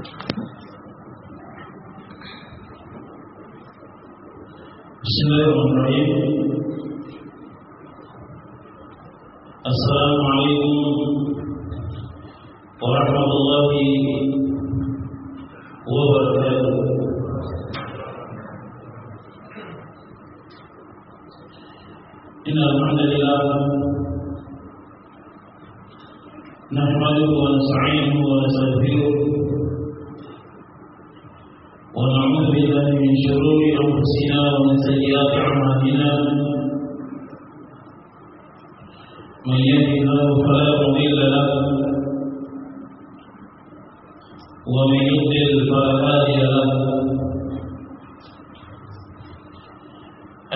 Bismillahirrahmanirrahim. Assalamualaikum warahmatullahi wabarakatuh. Innal hamdalillah nahmaduhu wa nasta'inuhu wa nastaghfiruh wa na'udzu billahi min shururi anfusina wa min sayyiati a'malina من يهده الله فلا مضل له ومن يضلل فلا هادي له.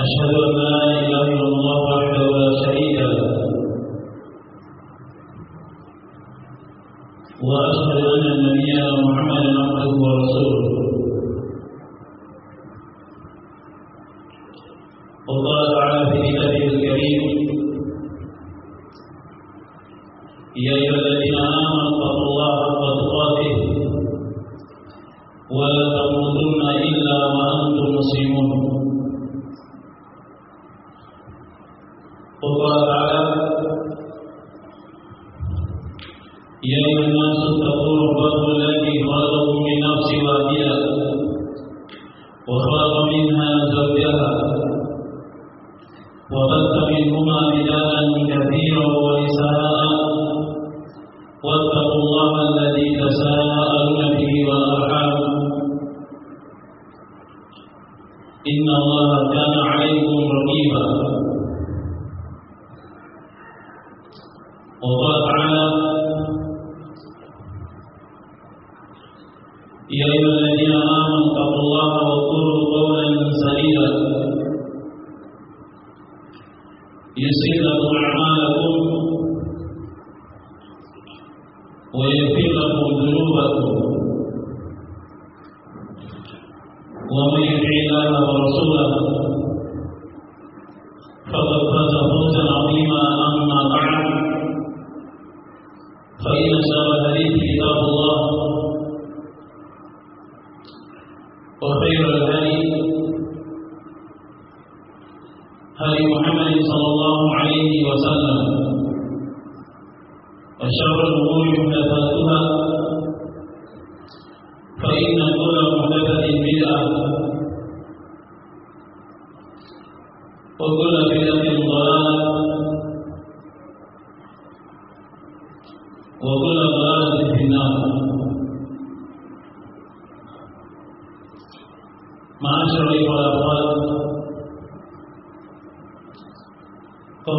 أشهد أن لا إله إلا الله وحده لا شريك له. وأشهد أن نبينا محمدا عبده ورسوله.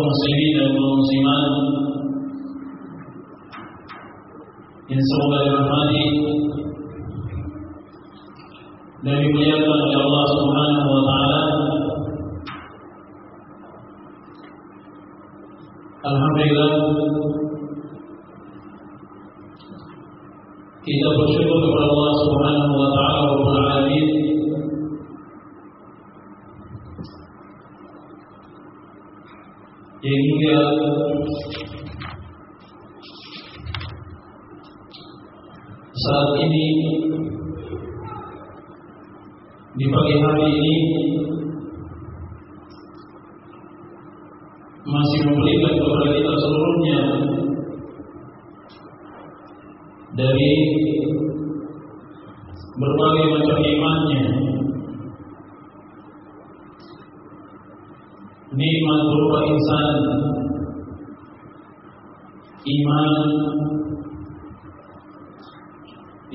المسلمين والمسلمات. إن صلى الله عليه وسلم لم الله سبحانه وتعالى. الحمد لله. إذا بشرت على الله سبحانه وتعالى رب العالمين. Saat ini di pagi hari ini masih memberikan kepada kita seluruhnya dari berbagai macam imannya nikmat berupa insan iman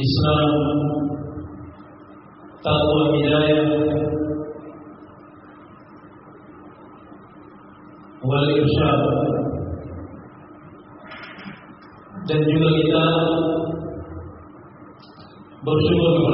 Islam takwa hidayah wal irsyad dan juga kita bersyukur kepada Allah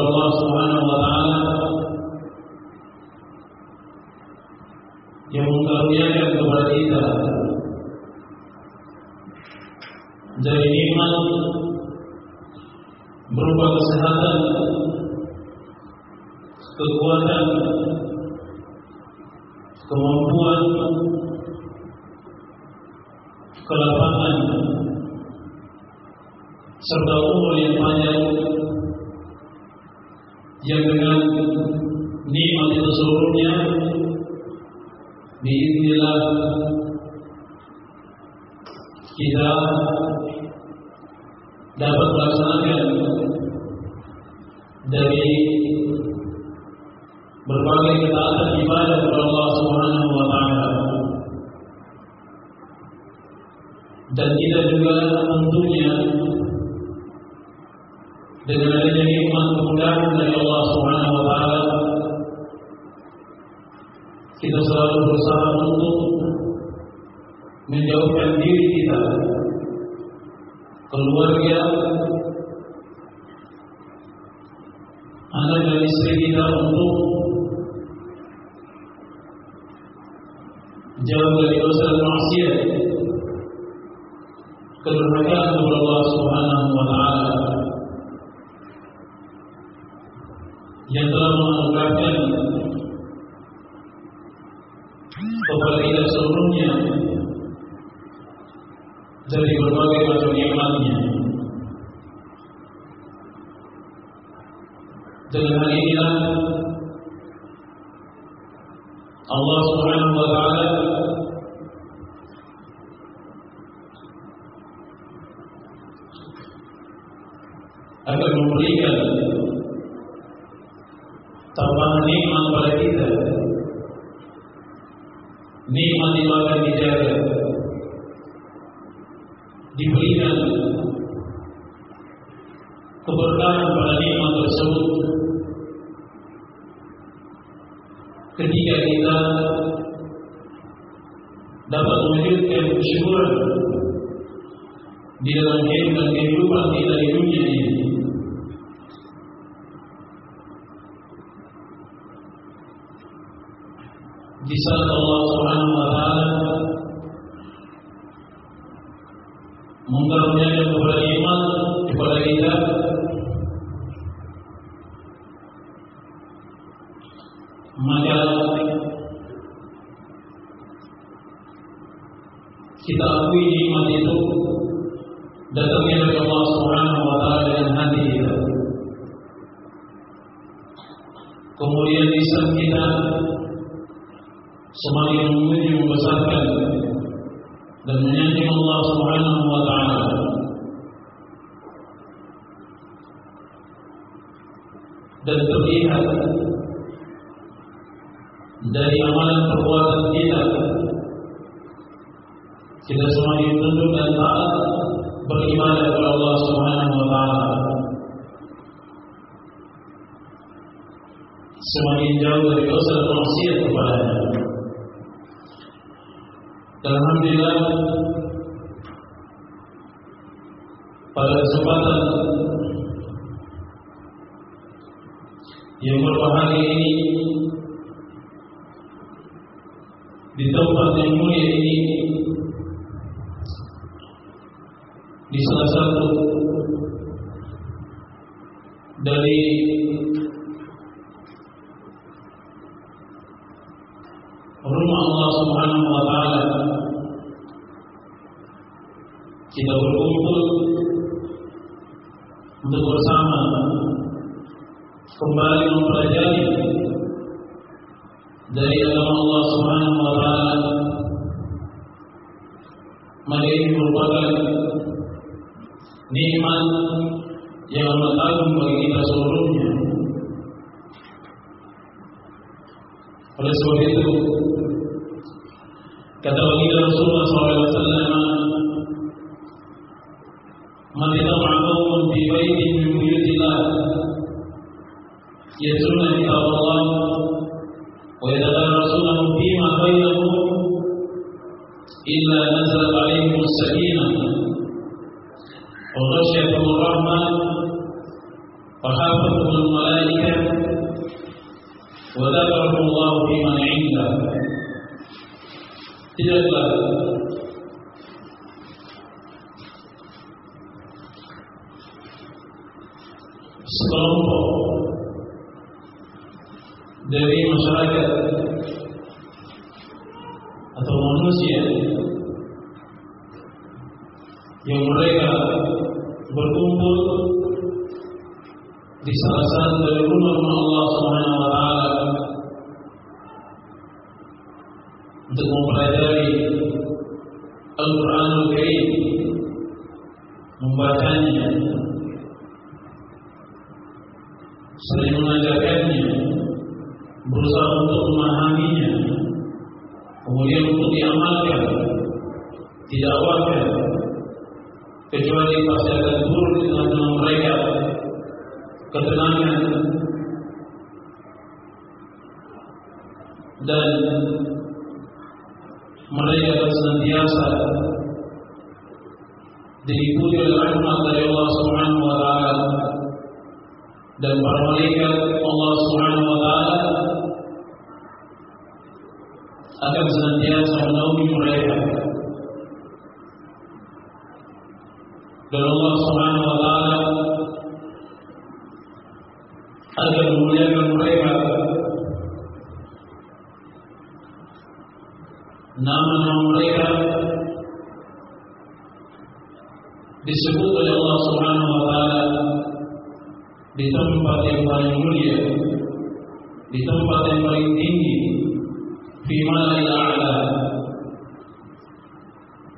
Allah Subhanahu wa taala akan memberikan tambahan nikmat pada kita. Nikmat yang akan dijaga. وغشيتهم الرحمة وحافظهم الملائكة وذكرهم الله فيمن عنده tidaklah sekelompok dari masyarakat atau manusia yang mereka berkumpul di salah satu dari rumah Allah Subhanahu wa taala untuk mempelajari Al-Qur'anul Karim membacanya sering mengajarkannya berusaha untuk memahaminya kemudian untuk diamalkan tidak wajar kecuali pasti akan turun di tengah-tengah mereka ketenangan. Dan mereka akan senantiasa diikuti oleh rahmat dari Allah Subhanahu wa taala. Dan para malaikat Allah Subhanahu wa taala akan senantiasa menaungi mereka dan Allah Subhanahu wa taala mereka nama-nama mereka disebut oleh Allah Subhanahu wa taala di tempat yang paling mulia di tempat yang paling tinggi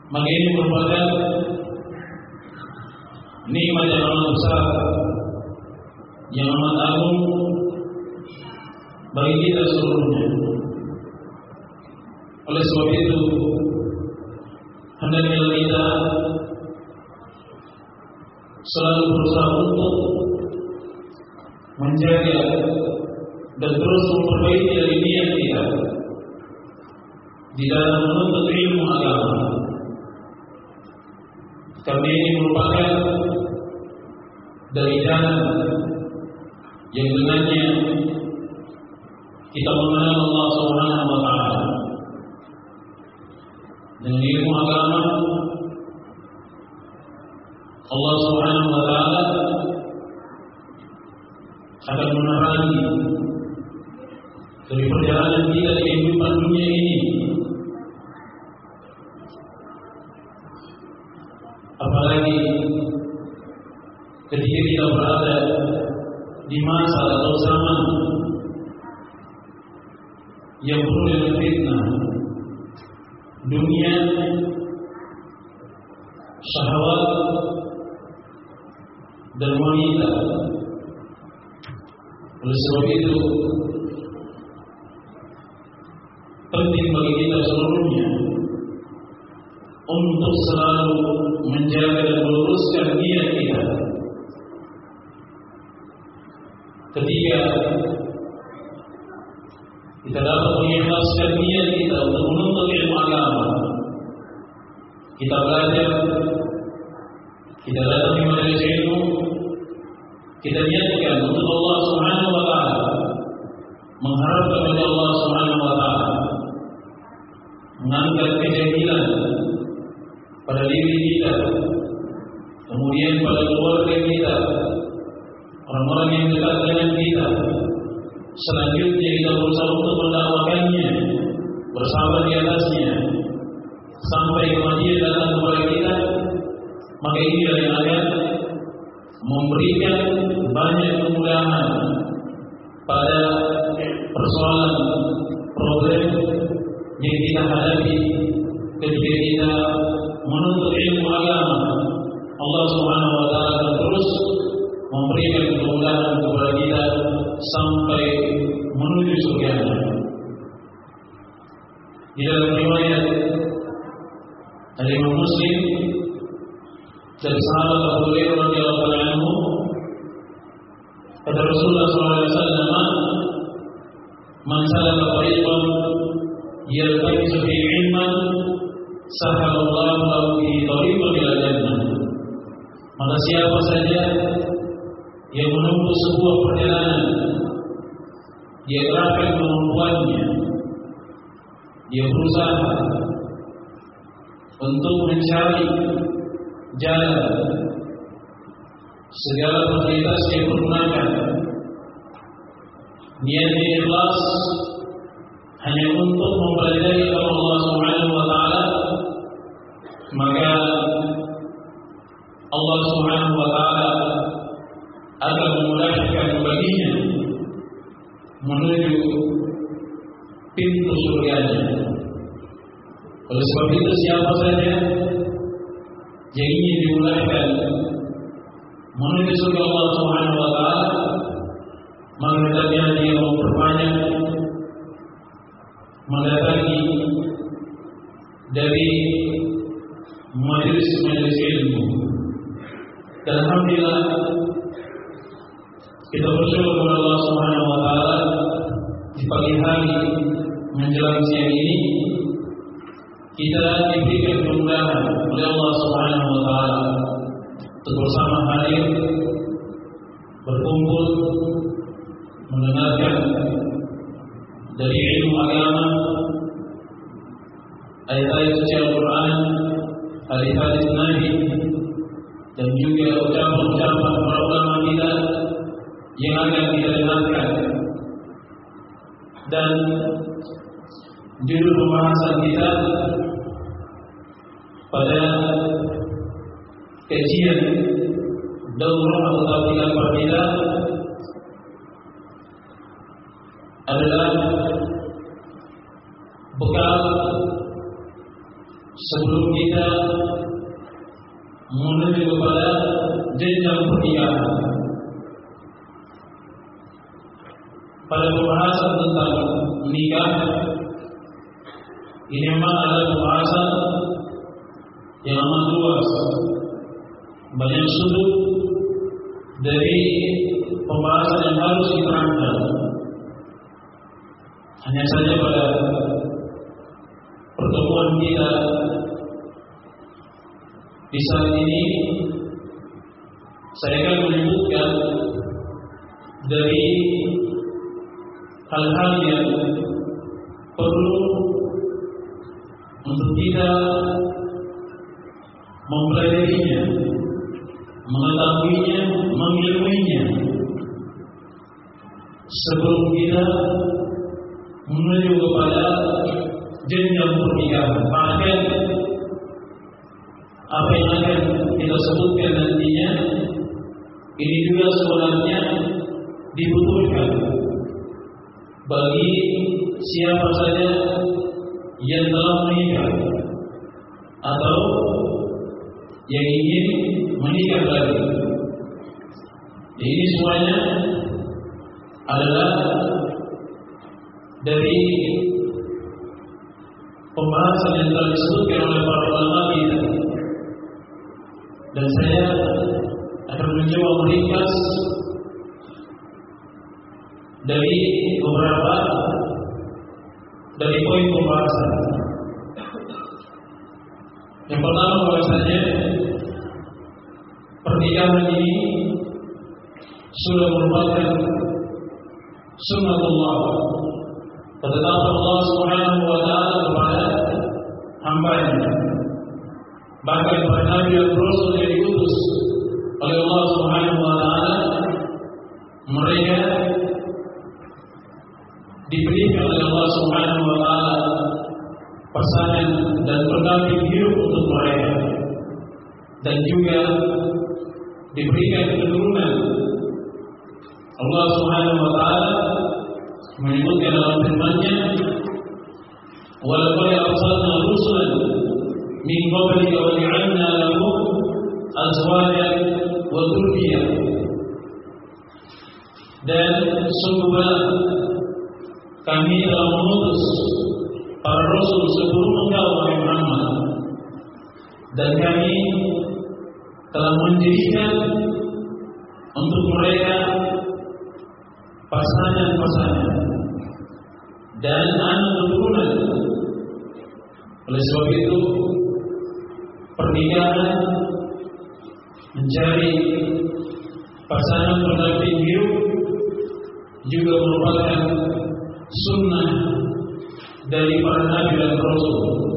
maka ini merupakan nikmat yang amat besar yang amat agung bagi kita seluruhnya oleh sebab itu hendaknya kita selalu berusaha untuk menjaga dan terus memperbaiki dari niat kita di dalam menuntut ilmu agama. Karena ini merupakan dari jalan yang dengannya kita mengenal Allah Subhanahu wa taala. Dengan ilmu agama Allah Subhanahu wa taala akan menerangi dari perjalanan kita di kehidupan dunia ini apalagi ketika kita berada di masa atau zaman yang penuh dengan fitnah dunia syahwat dan wanita. Oleh sebab itu penting bagi kita seluruhnya untuk selalu menjaga dan meluruskan niat kita bersama hadir berkumpul mendengarkan dari ilmu agama ayat-ayat suci Al-Quran hadis-hadis Nabi dan juga ucapan-ucapan para ulama kita yang akan kita dengarkan. Dan judul pembahasan kita pada kajian daurah atau tabligh kita adalah bekal sebelum kita menuju kepada jenjang pernikahan. Pada pembahasan tentang nikah ini memang adalah pembahasan yang amat luas, banyak sudut dari pembahasan yang harus diterangkan. Hanya saja pada pertemuan kita di saat ini saya akan menyebutkan dari hal-hal yang perlu untuk kita mempelajarinya, mengetahuinya, mengilmuinya sebelum kita menuju kepada jenjang pernikahan. Bahkan apa yang akan kita sebutkan nantinya ini juga sebenarnya dibutuhkan bagi siapa saja yang telah menikah atau yang ingin menikah lagi. Ini semuanya adalah dari pembahasan yang telah disebutkan oleh para ulama kita. Dan saya akan mencoba meringkas dari beberapa dari poin pembahasan. Yang pertama bahwasanya pernikahan ini sudah merupakan sunnatullah ketetapan Allah Subhanahu wa taala kepada hambanya. Bahkan para nabi dan rasul yang diutus oleh Allah Subhanahu wa taala mereka diberikan oleh Allah Subhanahu wa taala pasangan dan pendamping hidup untuk mereka dan juga diberikan keturunan Allah Subhanahu wa taala menyebutkan dalam firman-Nya walaqad arsalna rusulan min qablika wa ja'alna lahum azwajan wa dhurriyyah dan sungguhlah kami telah mengutus para rasul sebelum engkau Muhammad dan kami telah menjadikan untuk mereka pasangan-pasangan dan anak keturunan. Oleh sebab itu, pernikahan mencari pasangan pendamping hidup juga merupakan sunnah dari para nabi dan rasul.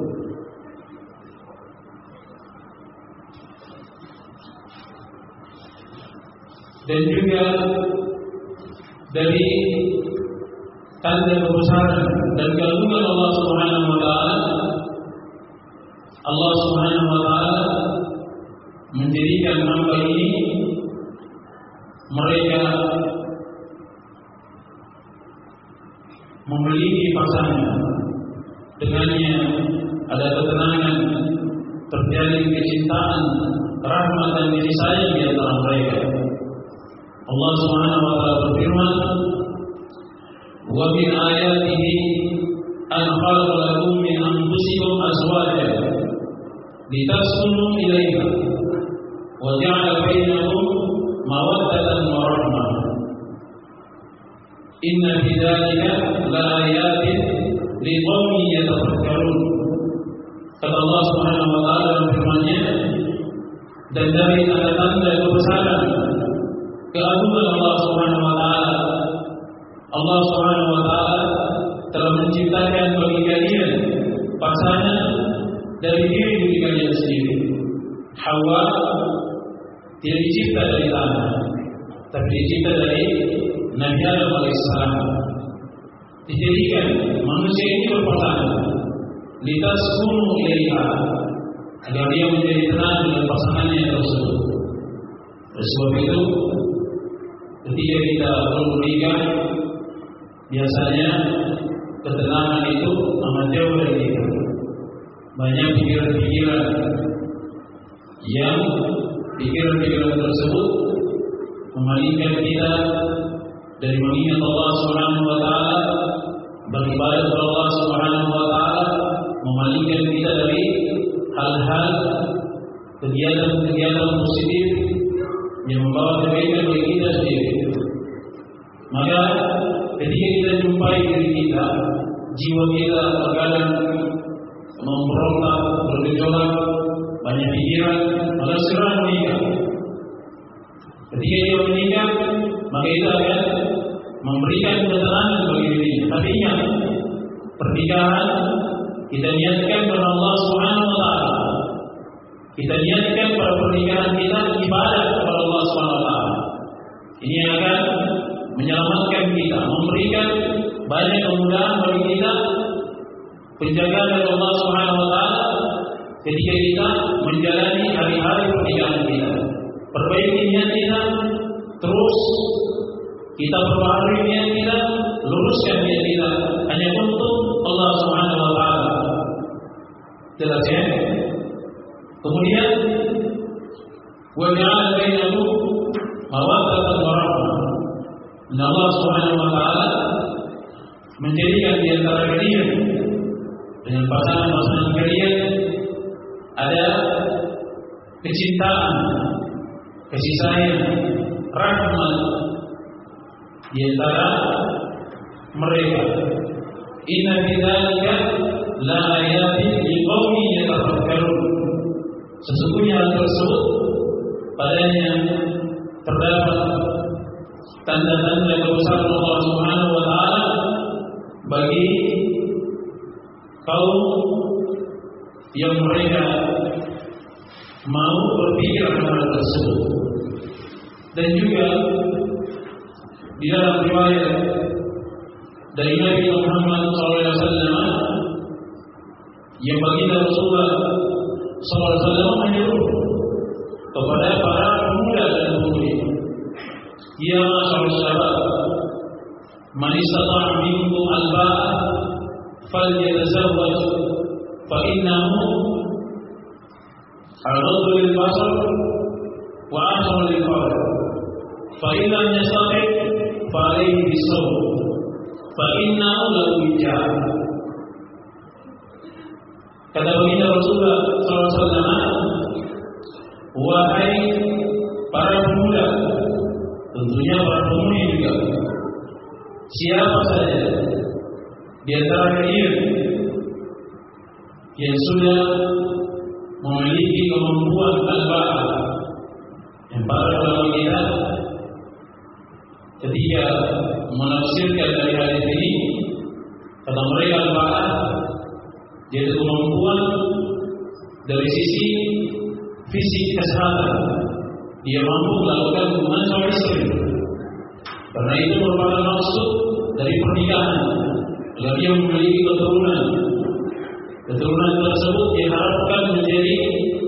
Dan juga dari tanda kebesaran dan keagungan Allah Subhanahu wa taala Allah Subhanahu wa taala menjadikan hamba ini mereka memiliki pasangan. Dengannya ada ketenangan terjalin kecintaan rahmat dan kasih sayang di antara mereka الله سبحانه وتعالى فرمان ومن آياته أن خلق لكم من أنفسكم أزواجا لتسكنوا إليها وجعل بينكم مودة ورحمة. إن في ذلك لآيات لقوم يتفكرون. قال الله سبحانه وتعالى في دمدمي أنا أنت keagungan Allah Subhanahu wa taala Allah Subhanahu wa taala telah menciptakan bagi kalian pasangan dari diri diri kalian sendiri. Hawa tidak dicipta dari tanah, tapi dicipta dari Nabi Adam alaihissalam dijadikan manusia ini berpasangan litas kunu ilaiha agar dia menjadi tenang dengan pasangannya tersebut. Oleh sebab itu, ketika kita menikah, biasanya ketenangan itu amat jauh dari kita. Banyak pikiran-pikiran yang pikiran-pikiran tersebut memalingkan kita dari mengingat Allah Subhanahu wa taala beribadah kepada Allah Subhanahu wa taala memalingkan kita dari hal-hal kegiatan-kegiatan positif yang membawa kebaikan bagi kita sendiri. Maka ketika kita jumpai diri kita, jiwa kita terkadang memberontak, bergejolak, banyak pikiran, maka segera menikah. Ketika dia menikah, maka itu akan memberikan keterangan bagi dirinya. Tapi ingat, pernikahan kita niatkan kepada Allah Subhanahu wa taala. Kita niatkan pada pernikahan kita ibadah kepada Allah taala. Ini akan menyelamatkan kita, memberikan banyak kemudahan bagi kita penjagaan dari Allah Subhanahu wa taala ketika kita menjalani hari-hari pernikahan kita. Perbaiki niat kita, terus kita perbaharui niat kita, luruskan niat kita hanya untuk Allah Subhanahu wa taala. Jelas ya? Kemudian wa ja'ala bainakum mawaddatan wa rahmah. Allah Subhanahu wa taala menjadikan di antara kalian dengan pasangan-pasangan kalian ada kecintaan, kasih sayang, rahmat di antara mereka. Inna fi la ayatin liqaumin yatafakkarun. Sesungguhnya hal tersebut padanya terdapat tanda-tanda kebesaran Allah Subhanahu wa taala bagi kaum yang mereka mau berpikir hal tersebut. Dan juga di dalam riwayat dari Nabi Muhammad SAW yang baginda Rasulullah SAW menyuruh kepada para pemuda dan pemudi Ya masyarakat syabab Man istata'a minkum al-ba'a falyatazawwaj fa innahu al-ghaddu lil basar wa ahsanu lil farj fa in lam fa alayhi bis-sawm. Fa innahu lahu wijah Kata baginda Rasulullah SAW Wahai para pemuda Tentunya para pemudi juga. Siapa saja Di antara kalian Yang sudah Memiliki kemampuan al-ba'ah Yang para ulama kita Ketika Menafsirkan dari hadis ini Kata mereka al-ba'ah Yaitu kemampuan Dari sisi fisik kesehatan. Dia mampu melakukan hubungan suami istri karena itu merupakan maksud dari pernikahan. Agar dia memiliki keturunan. Keturunan tersebut diharapkan menjadi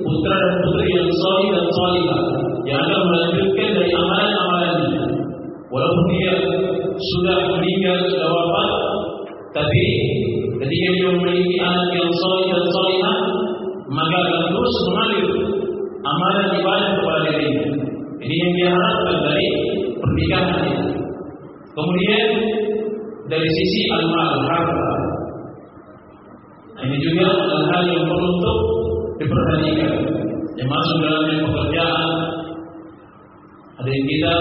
putra dan putri yang solid dan solihah yang akan melanjutkan dari amalan-amalannya. Walaupun dia sudah meninggal, sudah wafat, tapi ketika dia memiliki anak yang soleh dan solehah, maka akan terus mengalir amalan ibadah kepada dirinya. Ini yang diharapkan dari pernikahan. Kemudian dari sisi al-mal harta. Ini juga hal-hal yang perlu untuk diperhatikan. Yang masuk dalam pekerjaan ada yang kita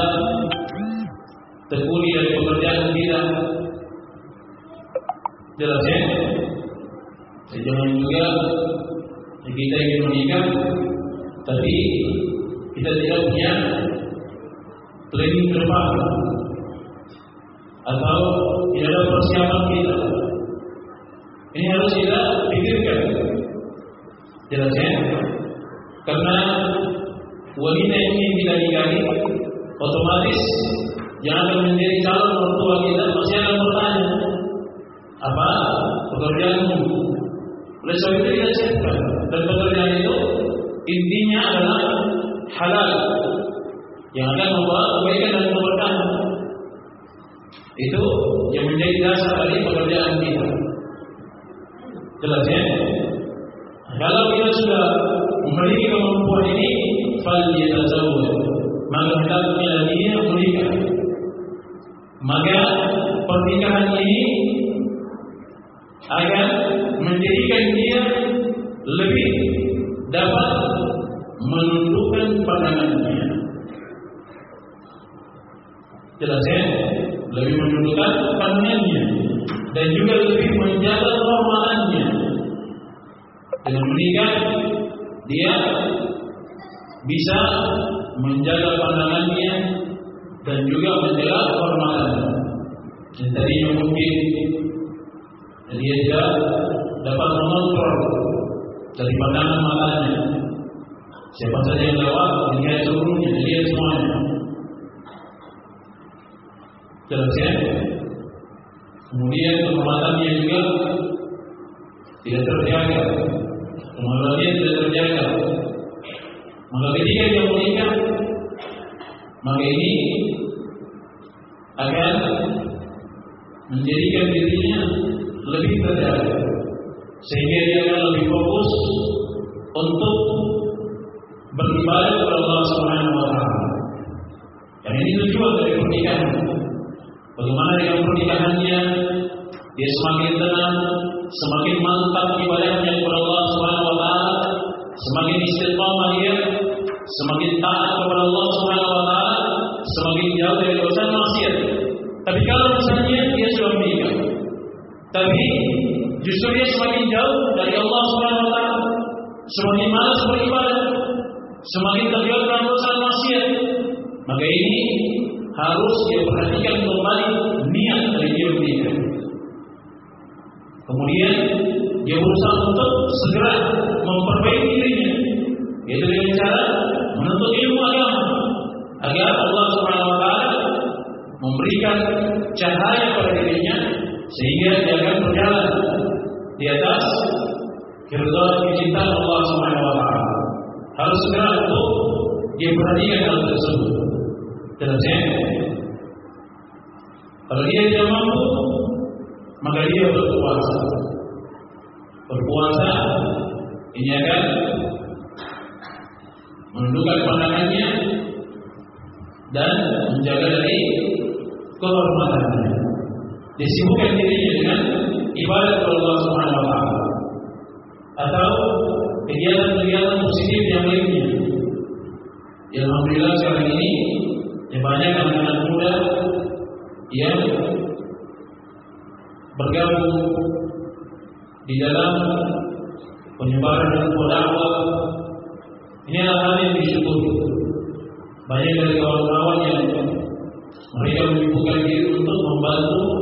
tekuni dari pekerjaan kita jelas ya. Jangan juga kita ingin menikah tapi kita tidak punya ke depan atau tidak ada persiapan kita. Ini harus kita pikirkan. Jelas ya. Karena wanita ini kita nikahi otomatis yang akan menjadi calon mertua kita masih akan bertanya apa? Pekerjaanmu oleh sebab itu kita siapkan dan pekerjaan itu intinya adalah halal. Yang akan membawa kebaikan dan keberkahan. Itu yang menjadi dasar dari pekerjaan kita. Jelas ya? Kalau kita sudah memiliki kemampuan ini fal yatazawwaj maka hendaknya dia menikah. Maka pernikahan ini akan menjadikan dia lebih dapat menundukkan pandangannya. Jelas ya? Lebih menundukkan pandangannya dan juga lebih menjaga kehormatannya. Dengan menikah dia bisa menjaga pandangannya dan juga menjaga kehormatan. Dan tadinya mungkin dia tidak dapat mengontrol dari pandangan matanya. Siapa saja yang lewat, dia seluruhnya, dia semuanya. Jelas ya? Kemudian kehormatannya juga tidak terjaga. Kemaluannya tidak terjaga. Maka ketika dia menikah, maka ini akan menjadikan dirinya lebih terjaga sehingga dia akan lebih fokus untuk beribadah kepada Allah Subhanahu wa taala. Dan ini tujuan dari pernikahan. Bagaimana dengan pernikahannya dia semakin tenang, semakin mantap ibadahnya kepada Allah Subhanahu wa taala, semakin istiqamah dia, semakin taat kepada Allah Subhanahu wa taala, semakin jauh dari dosa maksiat. Tapi kalau misalnya dia sudah menikah, tapi justru dia semakin jauh dari Allah Subhanahu wa taala, semakin malas beribadah, semakin terjauh dalam dosa maksiat. Maka ini harus dia perhatikan kembali niat dari dia. Kemudian dia berusaha untuk segera memperbaiki dirinya, yaitu dengan cara menuntut ilmu agama agar Allah Subhanahu wa taala memberikan cahaya pada dirinya sehingga akan berjalan di atas keridhaan kecintaan Allah Subhanahu wa taala. Harus segera untuk dia perhatikan hal tersebut. Jelas ya? Kalau dia tidak mampu, maka dia berpuasa. Berpuasa ini akan menundukkan pandangannya dan menjaga dari kehormatannya. Disibukkan dirinya dengan ibadah kepada Allah Subhanahu wa taala. Atau kegiatan-kegiatan positif yang lainnya. Yang alhamdulillah sekarang ini yang banyak anak-anak muda yang bergabung di dalam penyebaran dan dakwah ini adalah hal yang disyukuri. Banyak dari kawan-kawan yang mereka menyibukkan diri untuk membantu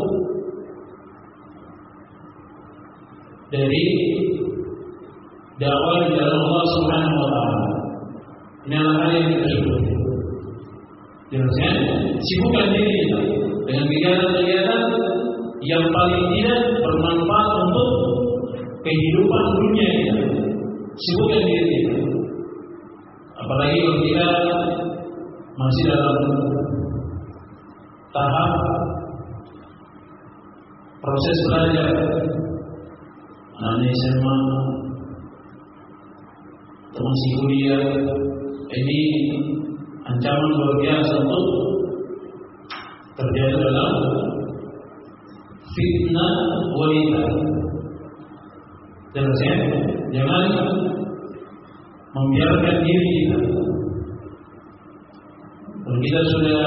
dari dakwah di dalam Allah Subhanahu wa taala. Ini adalah yang kita syukuri. Jelasnya, sibukkan diri kita dengan kegiatan-kegiatan yang paling tidak bermanfaat untuk kehidupan dunia kita. Sibukkan diri kita. Apalagi kalau kita masih dalam tahap proses belajar anak SMA atau masih kuliah ini ancaman luar biasa untuk terjadi dalam fitnah wanita. Jelas ya? Jangan membiarkan diri kita. Kalau kita sudah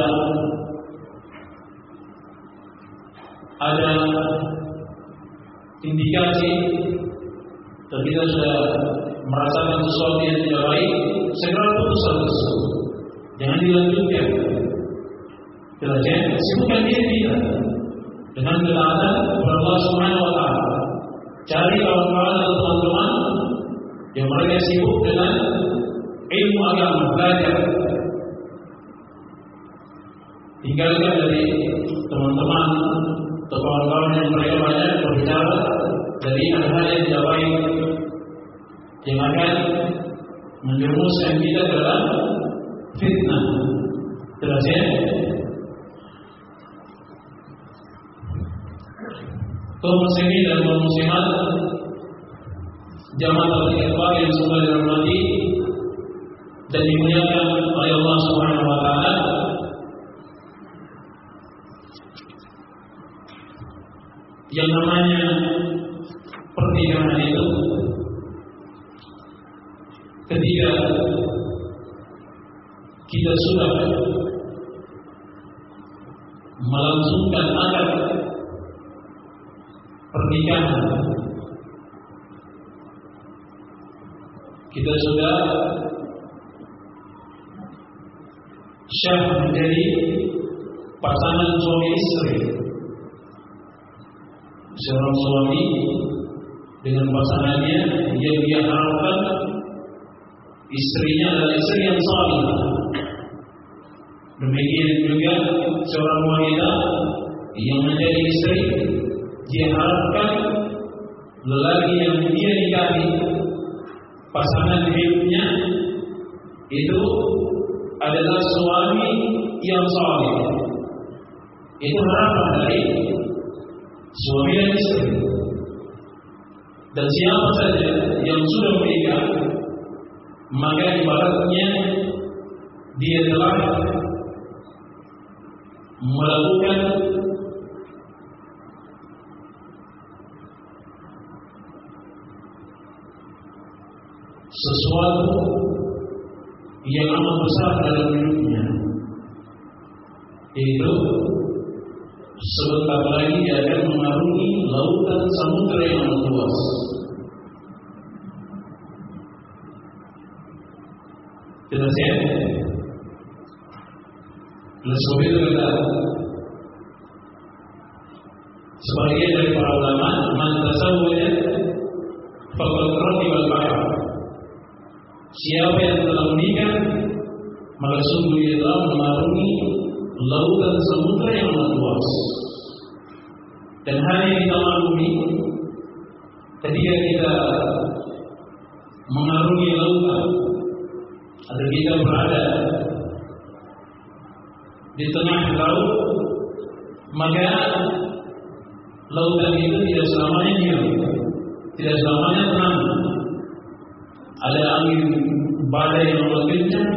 ada indikasi dan kita sudah merasakan sesuatu yang tidak baik, segera putus tersebut. Jangan dilanjutkan. Ya? Sibukkan diri kita dengan ketaatan kepada Allah Subhanahu. Cari kawan-kawan atau teman-teman yang mereka sibuk dengan ilmu agama, belajar. Tinggalkan dari teman-teman atau kawan-kawan yang mereka berbicara dari hal-hal yang tidak baik yang akan menjerumuskan kita dalam fitnah. Jelas ya? kaum muslimin dan kaum muslimat jamaah tabligh akbar yang semoga dirahmati dan dimuliakan oleh Allah Subhanahu wa taala yang namanya pernikahan itu ketika kita sudah melangsungkan akad pernikahan kita sudah syah menjadi pasangan suami istri seorang suami dengan pasangannya yang dia harapkan istrinya adalah istri yang salih demikian juga seorang wanita yang menjadi istri dia harapkan lelaki yang dia nikahi pasangan hidupnya itu adalah suami yang saleh. Itu harapan dari suami dan istri. Dan siapa saja yang sudah menikah, maka ibaratnya dia telah melakukan sesuatu yang amat besar dalam hidupnya yaitu sebentar lagi dia akan mengarungi lautan samudera yang luas. Jelas ya itu kata sebagian dari para ulama man tasawwaya faqad raqiba al Siapa hal yang kita maklumi ketika kita mengarungi lautan atau kita berada di tengah laut maka lautan itu tidak selamanya diam, tidak selamanya tenang. Ada angin badai yang kencang,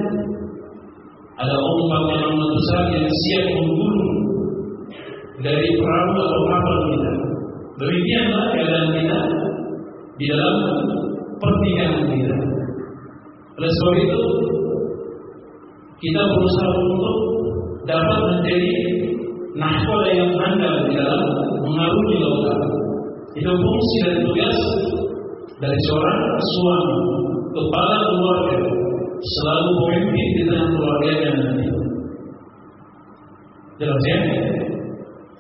ada ombak yang besar yang siap menggulung dari perahu atau kapal kita. Demikianlah keadaan kita di dalam pernikahan kita. Oleh sebab itu, kita berusaha untuk dapat menjadi nahkoda yang handal di dalam mengarungi lautan. Itu fungsi dan tugas dari seorang suami kepala keluarga selalu memimpin di tengah keluarganya nanti. Jelas ya?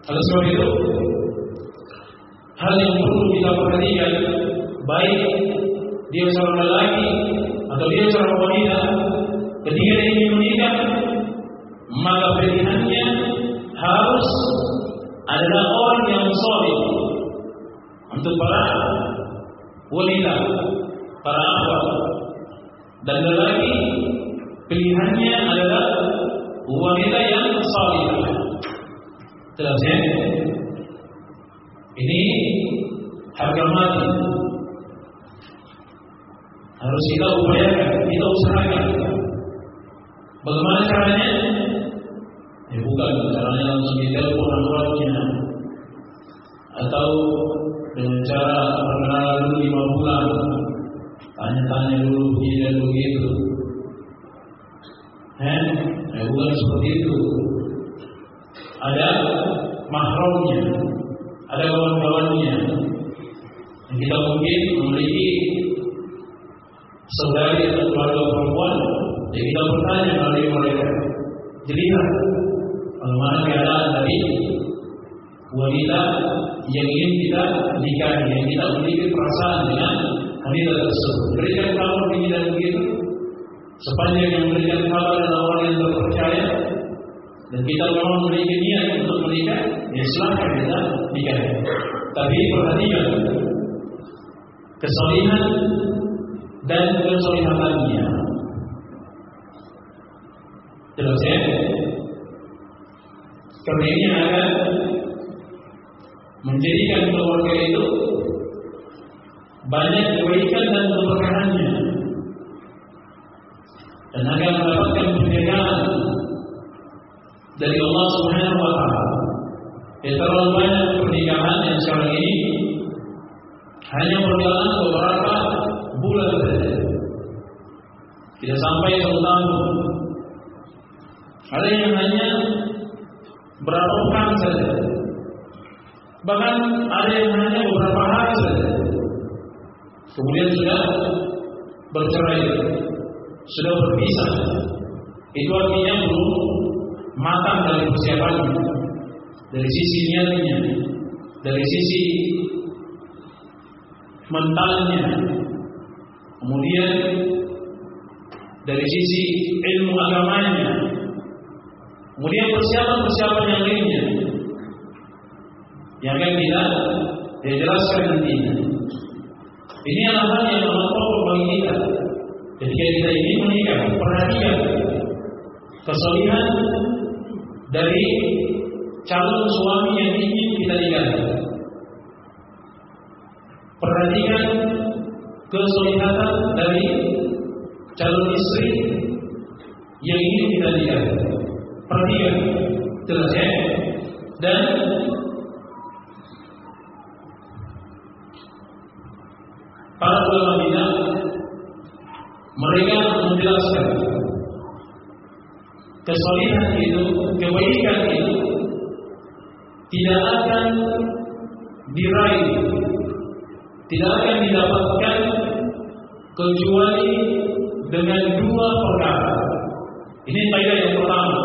Oleh sebab itu, hal yang perlu kita perhatikan, baik dia seorang lelaki atau dia seorang wanita, ketika dia ingin menikah, maka pilihannya harus adalah orang yang solid untuk para wanita, para akhwat dan lelaki pilihannya adalah wanita yang salihah. Jelas ya? Ini harga mati. Harus kita upayakan, kita usahakan. Bagaimana caranya? Ya bukan caranya langsung di telepon akuratnya atau dengan cara perkenalan dulu lima bulan, tanya-tanya dulu begini dan begitu. Eh, ya bukan seperti itu. Ada mahramnya, ada kawan-kawannya. Yang kita mungkin memiliki saudari atau keluarga perempuan, ya kita bertanya melalui mereka. Jelihat bagaimana keadaan dari wanita yang ingin kita nikahi, yang kita memiliki perasaan dengan wanita tersebut. Berikan kabar begini dan begitu. Sepanjang yang memberikan kabar adalah orang yang terpercaya dan kita memang memiliki niat untuk menikah, ya silahkan kita nikah. Tapi perhatikan kesalihan dan kesolihatannya. Jelas ya? Karena ini akan menjadikan keluarga itu banyak kebaikan dan keberkahannya dan akan mendapatkan penjagaan dari Allah Subhanahu wa taala. Ya, terlalu banyak pernikahan yang sekarang ini hanya berjalan beberapa bulan saja. Tidak sampai satu tahun. Ada yang hanya berapa pekan saja. Bahkan ada yang hanya beberapa hari saja. Kemudian sudah bercerai, sudah berpisah. Itu artinya belum matang dari persiapannya, dari sisi niatnya, dari sisi mentalnya, kemudian dari sisi ilmu agamanya, kemudian persiapan-persiapan yang lainnya yang akan kita jelaskan nantinya. Ini adalah hal yang menonton bagi kita. Ketika kita ini menikah, perhatikan kesolihan dari calon suami yang ingin kita nikahi. Perhatikan kesolihatan dari calon istri yang ingin kita nikahi. Perhatikan, jelas ya. Dan para ulama bidah mereka menjelaskan kesolihan itu, kebaikan itu tidak akan diraih, tidak akan didapatkan kecuali dengan dua perkara. Ini faedah yang pertama.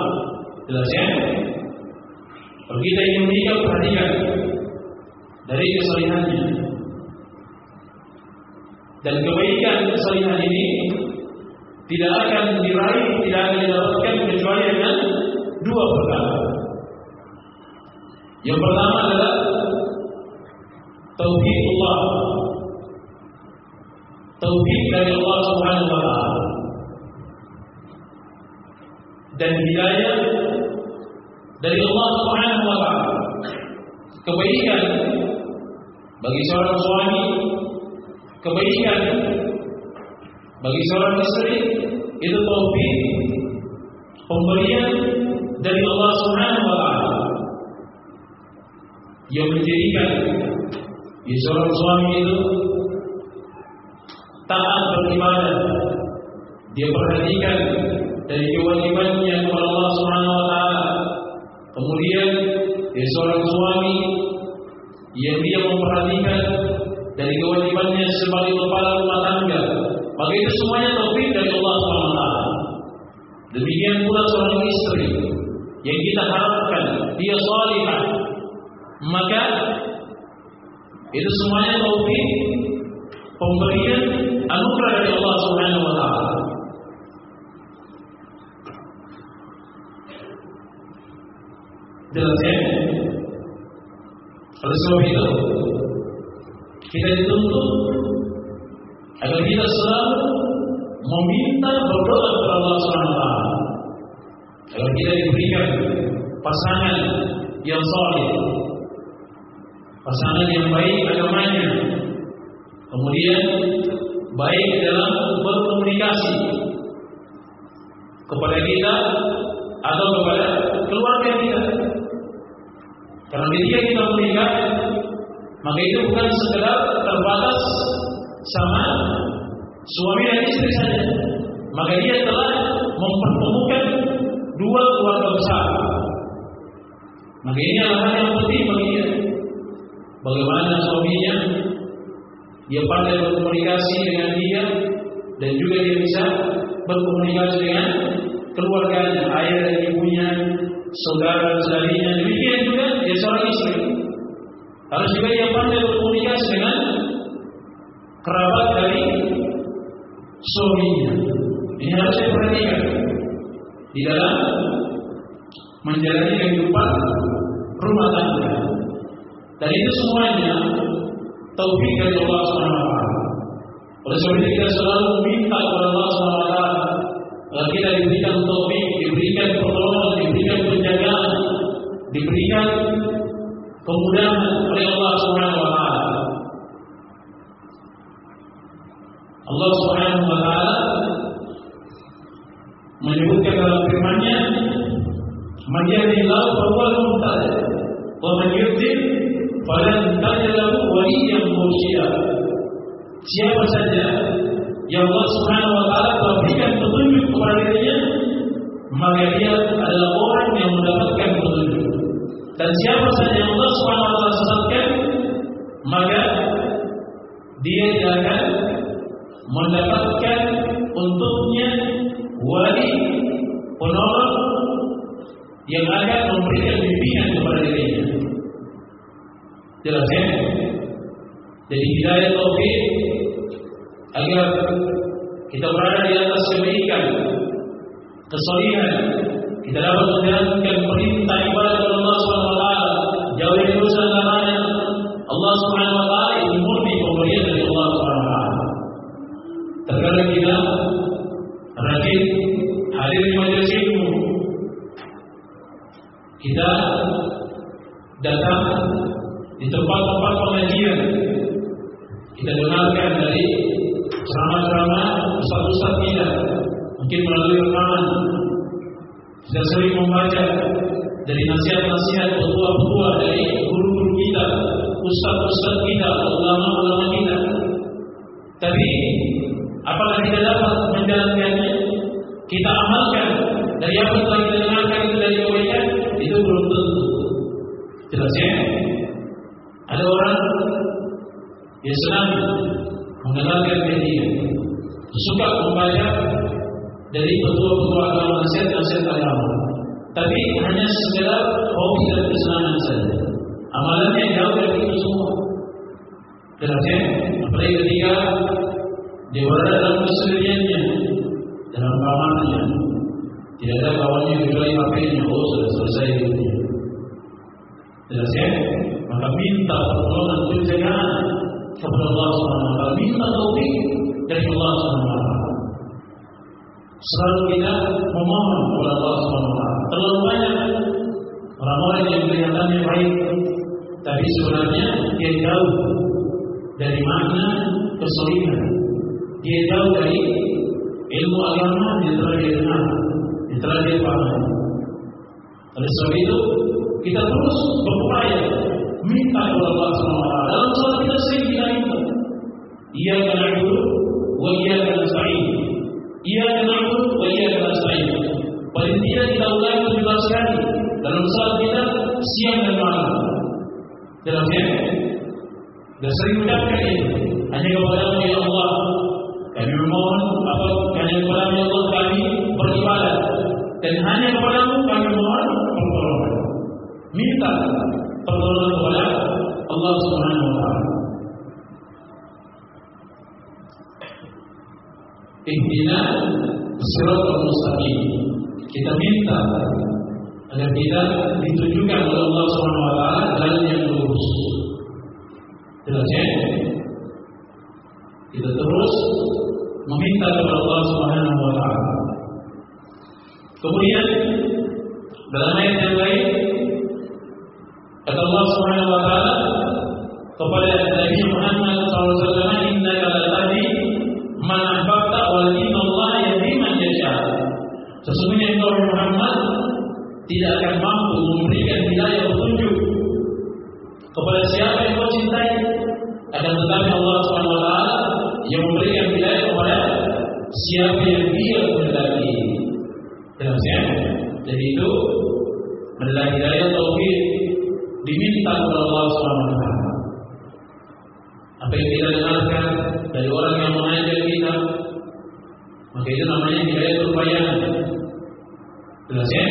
Jelas ya? Kalau kita ingin perhatikan dari kesolihannya. Dan kebaikan kesalihan ini tidak akan diraih, tidak akan didapatkan kecuali dengan dua perkara. Yang pertama adalah tauhidullah. Tauhid dari Allah Subhanahu wa taala. Dan hidayah dari Allah Subhanahu wa taala. Kebaikan bagi seorang suami kebaikan bagi seorang istri itu taufik pemberian dari Allah Subhanahu wa taala yang menjadikan ya, seorang suami itu taat beribadah dia perhatikan dari kewajibannya kepada Allah Subhanahu wa taala kemudian dia seorang suami yang dia memperhatikan dari kewajibannya sebagai kepala rumah tangga. Maka itu semuanya taufik dari Allah SWT. Demikian pula seorang istri yang kita harapkan dia salihah. Maka itu semuanya taufik pemberian anugerah dari Allah Subhanahu wa taala. Jelas ya? Oleh sebab itu, kita dituntut agar kita selalu meminta berdoa kepada Allah Subhanahu wa agar kita diberikan pasangan yang solid, pasangan yang baik agamanya, kemudian baik dalam berkomunikasi kepada kita atau kepada keluarga kita. Karena ketika kita menikah, maka itu bukan sekedar terbatas sama suami dan istri saja. Maka dia telah mempertemukan dua keluarga besar. Maka ini adalah hal yang penting bagi dia. Bagaimana suaminya dia pandai berkomunikasi dengan dia dan juga dia bisa berkomunikasi dengan keluarganya, ayah dan ibunya, saudara saudarinya. Demikian juga dia seorang istri. Harus juga dia pandai berkomunikasi dengan kerabat dari suaminya. Ini harus diperhatikan di dalam menjalani kehidupan rumah tangga. Dan itu semuanya taufik dari Allah Subhanahu wa. Oleh sebab itu kita selalu minta kepada Allah Subhanahu wa kita diberikan taufik, diberikan pertolongan, diberikan penjagaan, diberikan kemudahan oleh Allah taala. Allah taala menyebutkan dalam firman-Nya, "Man yahdihillahu fahuwal muhtadi, wa man yudlil falan lahu waliyyan mursyida." Siapa saja yang Allah Subhanahu wa taala berikan petunjuk kepada dirinya, maka dia adalah orang yang mendapatkan petunjuk. Dan siapa saja yang Allah Subhanahu wa taala sesatkan, maka dia akan mendapatkan untuknya wali penolong yang akan memberikan bimbingan kepada dirinya. Jelas ya? Jadi hidayah taufik agar kita berada di atas kebaikan, kesalihan, kita dapat menjalankan perintah ibadah Allah Subhanahu wa taala, jauhi dosa larangan Allah Subhanahu wa taala itu murni pemberian dari Allah Subhanahu wa taala. Terkadang kita rajin hadir di majelis ilmu. Kita datang di tempat-tempat pengajian. Kita dengarkan dari ceramah-ceramah ustaz-ustaz kita. Mungkin melalui rekaman. Kita sering membaca dari nasihat-nasihat petua-petua dari guru-guru kita, ustaz-ustaz kita, ulama-ulama kita. Tapi apakah kita dapat menjalankannya? Kita amalkan dari apa yang kita dengarkan dari kebaikan itu belum tentu. Jelas ya? Ada orang yang senang mengenalkan media, suka membaca dari petua-petua agama nasihat-nasihat agama. Tapi hanya sekedar hobi dan kesenangan saja. Amalannya jauh dari itu semua. Ya? Apalagi ketika dia berada dalam kesendiriannya, dalam kamarnya, tidak ada kawannya kecuali HP-nya. Oh, sudah selesai hidupnya. Jelas? Maka minta pertolongan penjagaan kepada Allah taala, minta taufik dari Allah taala. Selalu kita memohon kepada Allah taala. Terlalu banyak orang-orang yang kelihatannya baik, tapi sebenarnya dia jauh dari makna kesolidan. Dia jauh dari ilmu agama yang telah dia dengar, yang telah dia pahami. Oleh sebab itu, kita terus berupaya minta kepada Allah SWT. Dalam salat kita sering kita minta. Ia itu, wa ia kena sa'in. Ia itu, wa ia kena sa'in. Paling tidak kita ulangi tujuh sekali dalam salat kita siang dan malam. Dalam ya, dan sering ucapkan ini hanya kepada Allah kami memohon apa hanya kepada Allah kami beribadah dan hanya kepadamu kami mohon pertolongan minta pertolongan kepada Allah Subhanahu wa taala Ihdina siratal mustaqim kita minta agar kita ditunjukkan oleh Allah Subhanahu wa taala jalan yang lurus Jelas ya? Kita terus meminta kepada Allah Subhanahu wa taala. Kemudian Allah Subhanahu wa taala kepada Nabi Muhammad SAW innaka latahdi man ahbabta walakin Allah yahdi man yasha. Sesungguhnya engkau Muhammad tidak akan mampu memberikan hidayah petunjuk kepada siapa yang kau cintai akan tetapi Allah Subhanahu wa taala yang memberikan hidayah kepada siapa yang dia kehendaki. Dalam siapa? Jadi itu adalah hidayah taufik diminta kepada Allah Subhanahu wa taala. Apa yang kita dengarkan dari orang yang mengajar kita, maka itu namanya hidayah berbayan. Jelas ya?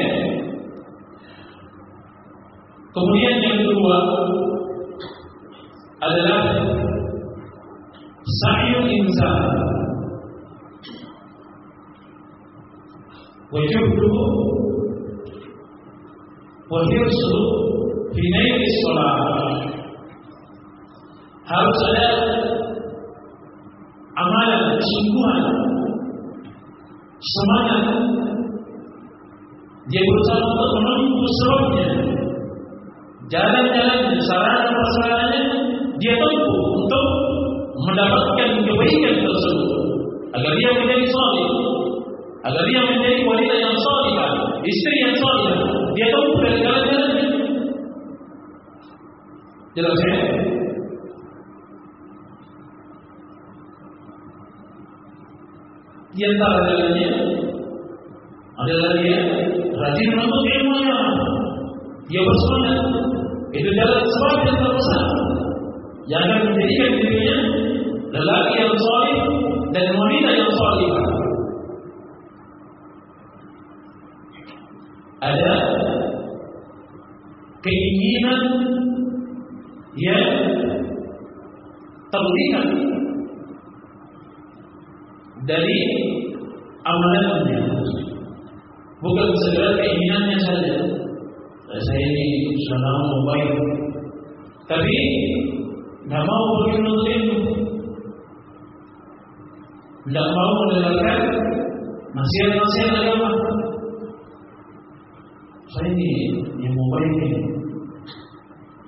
Kemudian yang kedua adalah sa'yul insan wa juhduhu wa hirsu sholat harus ada amalan kesungguhan semangat dia berusaha untuk menempuh sebabnya jalan-jalan sarana persarananya dia tempuh untuk mendapatkan kebaikan tersebut. Agar dia menjadi salih. Agar dia menjadi wanita yang salihah istri yang salihah dia tempuh dari jalan-jalannya jelas ya di antara jalannya adalah dia rajin menuntut ilmu yang dia bersemangat itu jalan sebab yang terbesar yang akan menjadikan dirinya lelaki yang soleh dan wanita yang soleh ada keinginan yang terlihat dari amalannya bukan sekedar keinginannya saja. Saya ini sudah mau baik tapi tidak mau pergi menuntut ilmu mau mendengarkan nasihat-nasihat agama. Saya ini yang mau baik ini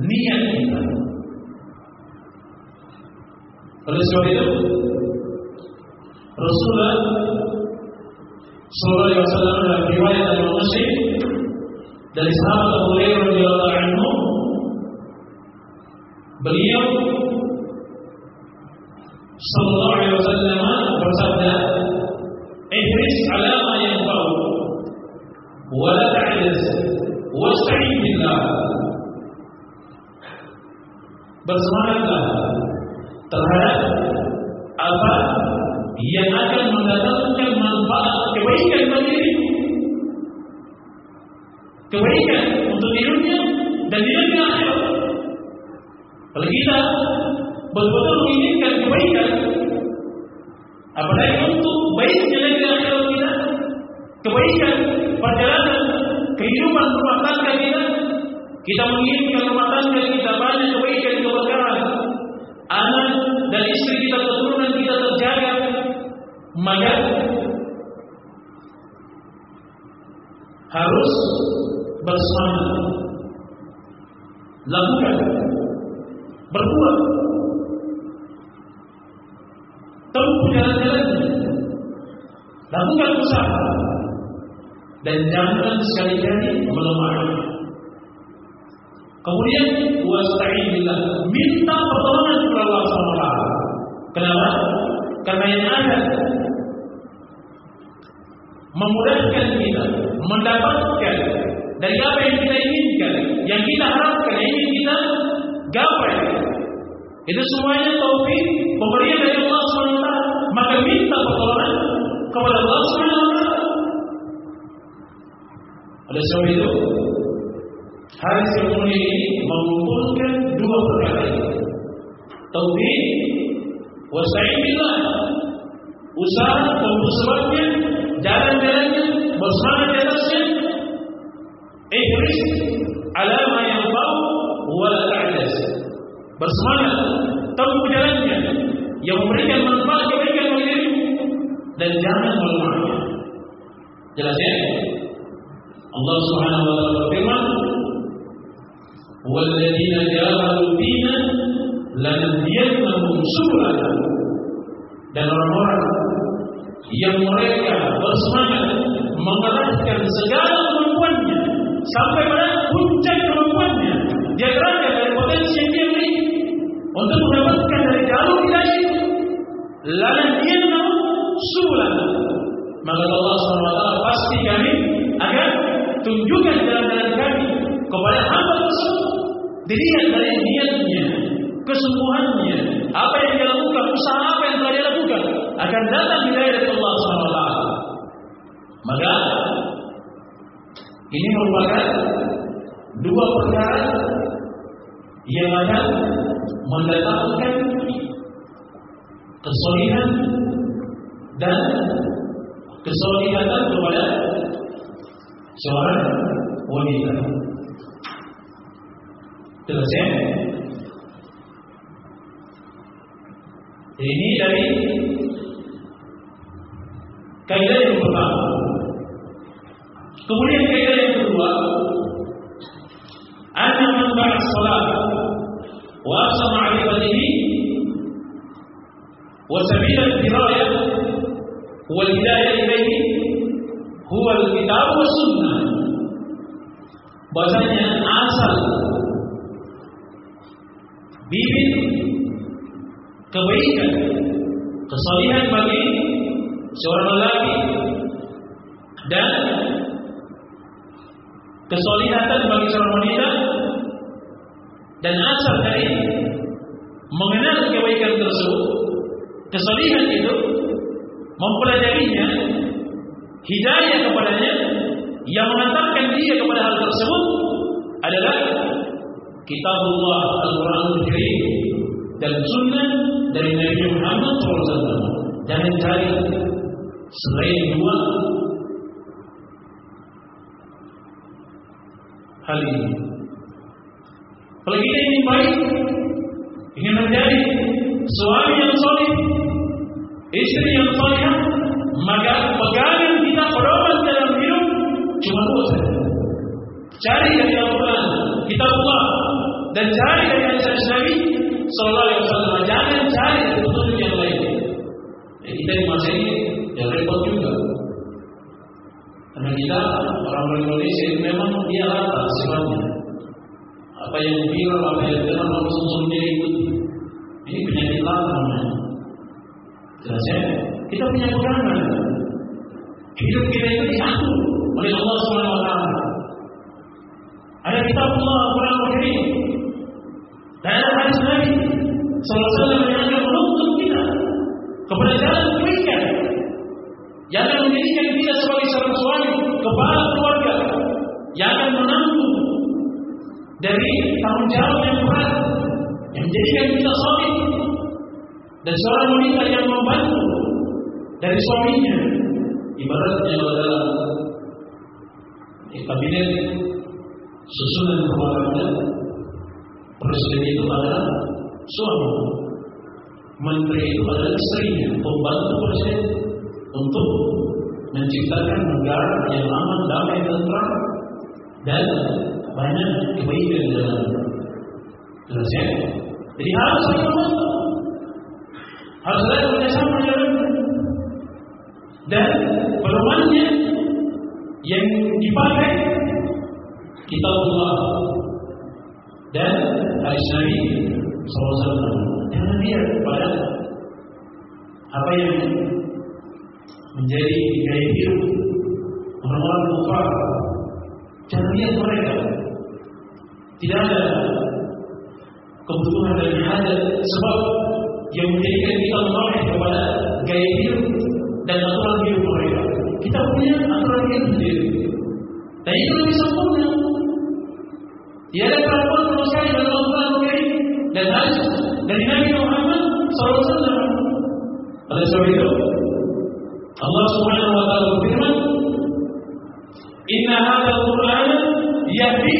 niat kita. Oleh sebab itu, Rasulullah Sallallahu Alaihi Wasallam dalam riwayat dari Muslim dari sahabat Abu Hurairah radhiyallahu anhu beliau Sallallahu Alaihi Wasallam bersabda ihris ala ma yanfa'u wa la ta'jiz wasta'in billah bersemangatlah terhadap apa yang akan mendatangkan manfaat kebaikan bagi diri kebaikan untuk dirinya dan dirinya akhirat. Kalau kita betul-betul lakukan. Berbuat. Tempuh jalan-jalan lakukan usaha. Dan jangan sekali-kali melemah kemudian wasta'in billah minta pertolongan kepada Allah SWT kenapa? karena yang ada memudahkan kita mendapatkan dari apa yang kita inginkan, yang kita harapkan, yang ingin kita gapai. Itu semuanya taufik pemberian dari Allah SWT. Maka minta pertolongan kepada Allah SWT. Oleh sebab itu, Hari seremoni ini mengumpulkan dua perkara Tauhid Wasa'idillah Usaha untuk sebabnya Jalan-jalannya Bersemangat di atasnya Ihris Alama yang bau Wala ta'adas Bersemangat Tempuh jalannya Yang memberikan manfaat Kebaikan bagi Dan jangan melemahnya Jelas ya Allah subhanahu wa ta'ala berfirman والذين جاهدوا فينا لنهدينهم سبلنا dan orang-orang yang mereka bersemangat mengerahkan segala kemampuannya sampai pada puncak kemampuannya. Dia kerahkan dari potensi yang dia miliki. Untuk mendapatkan dari jalur hidayah itu lalu dia subulan. Maka Allah SWT pasti kami agar tunjukkan jalan-jalan kami kepada hamba tersebut. Dilihat dari niatnya kesungguhannya apa yang dia lakukan usaha apa yang telah dia lakukan akan datang hidayah dari Allah SWT maka ini merupakan dua perkara yang akan mendatangkan kesolidan dan kesolidatan kepada seorang wanita. Jelas ya? Ini dari kaidah yang pertama. Kemudian kaidah yang kedua, anna man ba'a salat wa asa ma'rifatihi wa sabila al-dirayah wal hidayah ilayhi huwa al-kitab wa sunnah. Bahasanya asal bibit kebaikan, kesalihan bagi seorang lelaki dan kesolihatan bagi seorang wanita dan asal dari mengenal kebaikan tersebut kesolihan itu mempelajarinya hidayah kepadanya yang mengantarkan dia kepada hal tersebut adalah kitabullah Al-Quran Al-Karim dan sunnah dari Nabi Muhammad SAW jangan cari selain dua hal ini. Kalau kita ingin baik ingin menjadi suami yang solid istri yang solid maka pegangan kita pedoman dalam hidup cuma dua saja. Cari dari Al-Quran kitabullah dan cari dari hadis Nabi Sallallahu Alaihi Wasallam. Jangan cari dari petunjuk yang lain. Ya, kita di masa ini ya repot juga karena kita orang Indonesia itu memang dia rata sifatnya. Apa yang viral apa yang viral langsung semuanya ikut. Ini penyakit lama namanya. Jelas ya kita punya pegangan hidup kita itu diatur oleh Allah Subhanahu Wa Taala. Ada kitab Allah Al-Quran dan ada hadis Nabi Alaihi yang akan menuntut kita kepada jalan kebaikan yang akan menjadikan kita sebagai seorang suami kepala keluarga. Yang akan menanggung dari tanggung jawab yang berat yang menjadikan kita suami dan seorang wanita yang membantu dari suaminya ibaratnya adalah kabinet susunan tangga presiden itu adalah suami menteri itu adalah istrinya pembantu presiden untuk menciptakan negara yang aman, damai, tentram dan banyak kebaikan dalam jelas jadi harus membantu. Harus ada kerjasama dalam dan pedomannya yang dipakai kitabullah dan hadis Nabi SAW. Jangan lihat pada apa yang menjadi gaya orang-orang kufar. Jangan lihat mereka. Tidak ada kebutuhan dan hajat sebab yang menjadikan kita menoleh kepada gaya hidup dan aturan hidup mereka. Kita punya aturan hidup sendiri. Dan itu lebih sempurna. Ya ada perempuan sama sekali dalam Al-Quran Karim dan hadis dari Nabi Muhammad SAW. Oleh sebab itu, Allah Subhanahu wa taala berfirman, "Inna hadzal Qur'an yahdi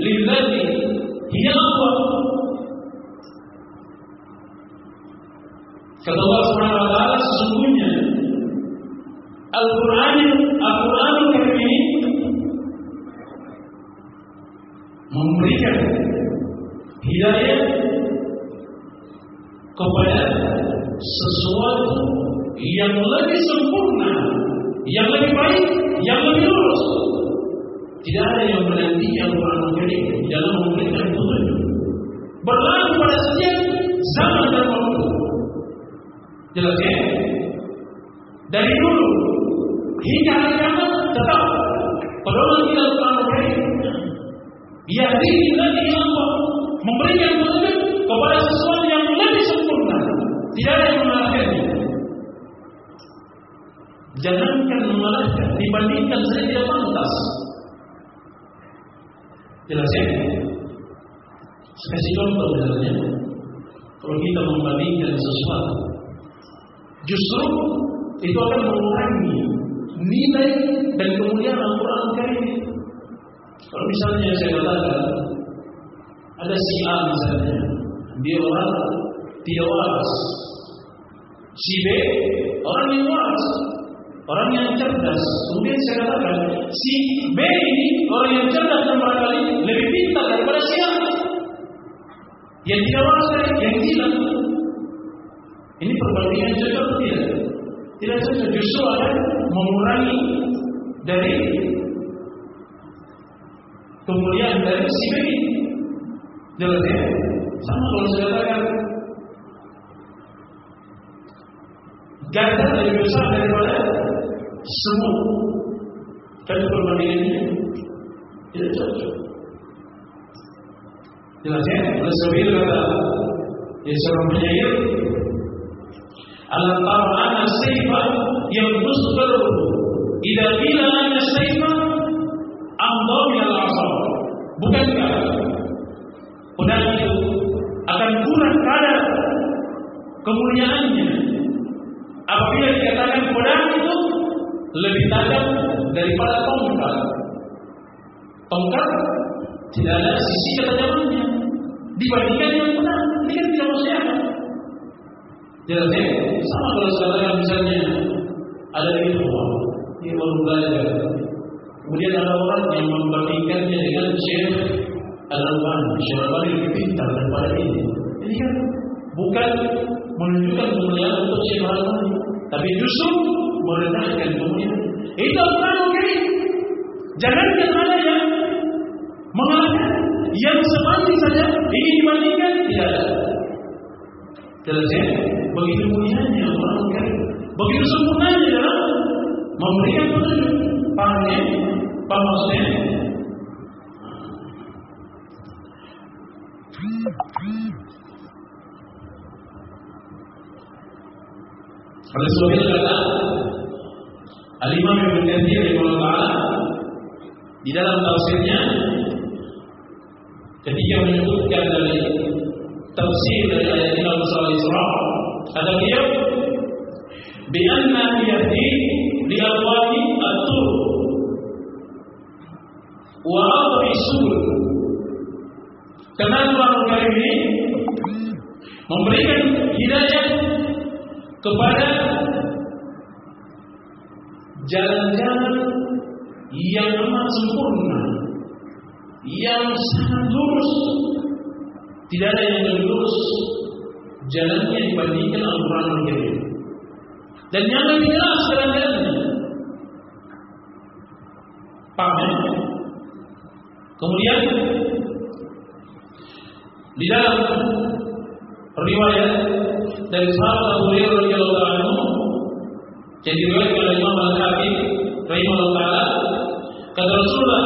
lillati hiya aqwam." Kata Allah Subhanahu wa taala sesungguhnya Al-Qur'an Al-Qur'an Karim ini memberikan hidayah kepada sesuatu yang lebih sempurna, yang lebih baik, yang lebih lurus. Tidak ada yang menanti yang Quran Karim dalam memberikan petunjuk. Berlaku pada setiap zaman dan waktu. Jelas ya? Dari dulu hingga hari kiamat tetap pedoman kita Quran Karim. Yahdi lagi Allah memberikan petunjuk kepada sesuatu yang lebih sempurna. Tidak ada yang mengalahkannya. Jangankan mengalahkan, dibandingkan saja tidak pantas. Jelas ya? Saya kasih contoh misalnya. Kalau kita membandingkan sesuatu, justru itu akan mengurangi nilai dan kemuliaan Al-Quran Karim. Kalau misalnya saya katakan, ada si A misalnya, dia orang tidak waras. Si B orang yang waras, orang yang cerdas. Kemudian saya katakan, si B ini orang yang cerdas dan barangkali lebih pintar daripada si A. Yang tidak waras yang tidak. Ini perbandingan cocok tidak? Tidak cocok, justru akan mengurangi dari kemuliaan dari si B ini. Jelas ya? Sama kalau saya katakan ganda lebih besar daripada semut. Dan perbandingannya tidak cocok. Jelas ya? Oleh sebab itu kata ya seorang penyair Alam tara anna yang tusqalu Ida bila anna sayfa Amda minal asal Bukankah pedang itu akan kurang kadar kemuliaannya apabila dikatakan pedang itu lebih tajam daripada tongkat. Tongkat tidak ada sisi ketajamannya dibandingkan yang pedang. Ini kan tidak akal. Jelas ya? Sama kalau sekarang misalnya ada di rumah, dia baru belajar. Kemudian ada orang yang membandingkannya dengan Syekh Al-Albani, Syekh Al-Albani lebih pintar daripada ini. Ini kan bukan menunjukkan kemuliaan untuk Syekh Al-Albani, tapi justru merendahkan kemuliaan. Itu Al-Quran. Jangan ada yang yang sebanding saja ingin dibandingkan tidak ada. Jelas ya? Begitu mulianya Al-Quran begitu sempurnanya dalam memberikan petunjuk. Paham ya? Paham Oleh sebab itu kata Al-Imam Ibn Kathir Ta'ala di dalam tafsirnya ketika menyebutkan dari tafsir dari ayat 5 surah Isra kata beliau bi anna yahdi li abwabi at-tur wa adri karena Al-Quran Karim ini memberikan hidayah kepada jalan-jalan yang amat sempurna, yang sangat lurus. Tidak ada yang lebih lurus jalannya dibandingkan Al-Quran Al-Karim. Dan yang lebih jelas jalan-jalannya. Paham ya? Kemudian di dalam riwayat dari sahabat Abu Hurairah radhiyallahu anhu yang diriwayatkan oleh Imam Al-Hakim rahimahullah taala kata Rasulullah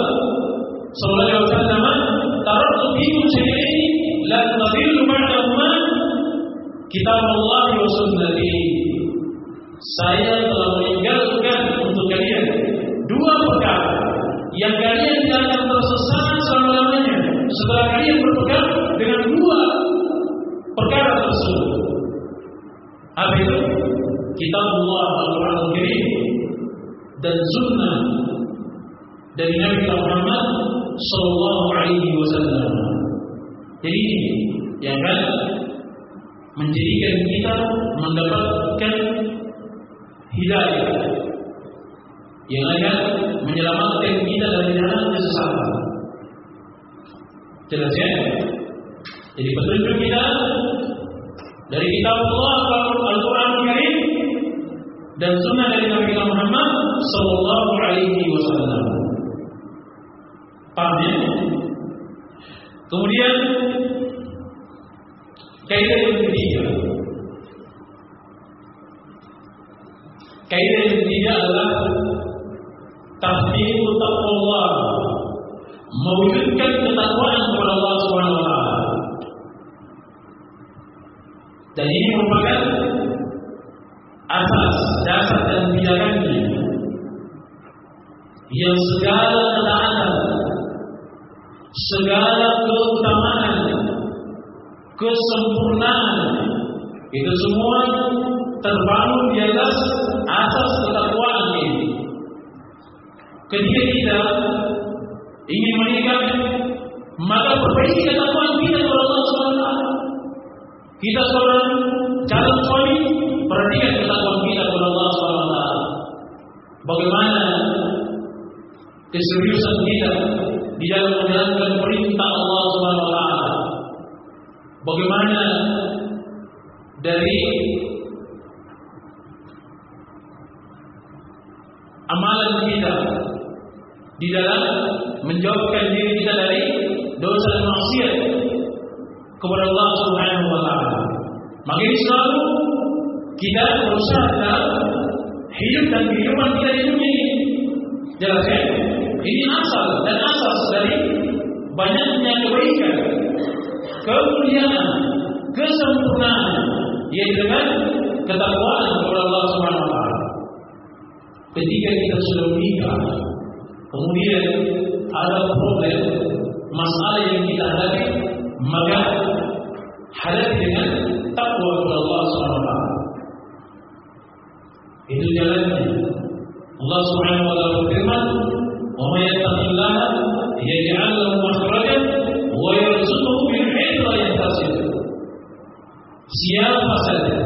Jelas ya? Jadi petunjuk kita dari kitab Allah Al-Quran Al-Karim dan sunnah dari Nabi Muhammad Sallallahu Alaihi Wasallam. Paham ya? Kemudian kaidah yang ketiga. Kaidah yang ketiga adalah tahqiqu taqwallah. Mewujudkan ketakwaan kepada Allah Subhanahu wa taala. Dan ini merupakan asas, dasar dan pijakannya yang segala ketaatan, segala keutamaan, kesempurnaan itu semua terbangun di atas asas ketakwaan ini. Ketika kita ingin menikah, maka perbaiki ketakwaan kita kepada Allah SWT. Kita seorang calon suami, perhatikan ketakwaan kita kepada Allah SWT. Bagaimana keseriusan kita di dalam menjalankan perintah Allah SWT. Bagaimana dari amalan kita di dalam menjauhkan diri kita dari dosa dan maksiat kepada Allah Subhanahu wa taala. Maka ini selalu kita berusaha dalam hidup dan kehidupan kita di dunia ini. Jelas ya? Ini asal dan asas dari banyaknya kebaikan, kemuliaan, kesempurnaan yang dengan ketakwaan kepada Allah Subhanahu wa taala. Ketika kita sudah menikah, kemudian ada problem, masalah yang kita hadapi, maka hadapi dengan takwa kepada Allah Subhanahu wa. Itu jalannya. Allah Subhanahu wa taala berfirman, "Wa may yattaqillaha yaj'al lahu makhrajan wa yarzuqhu min haitsu la yahtasib." Siapa saja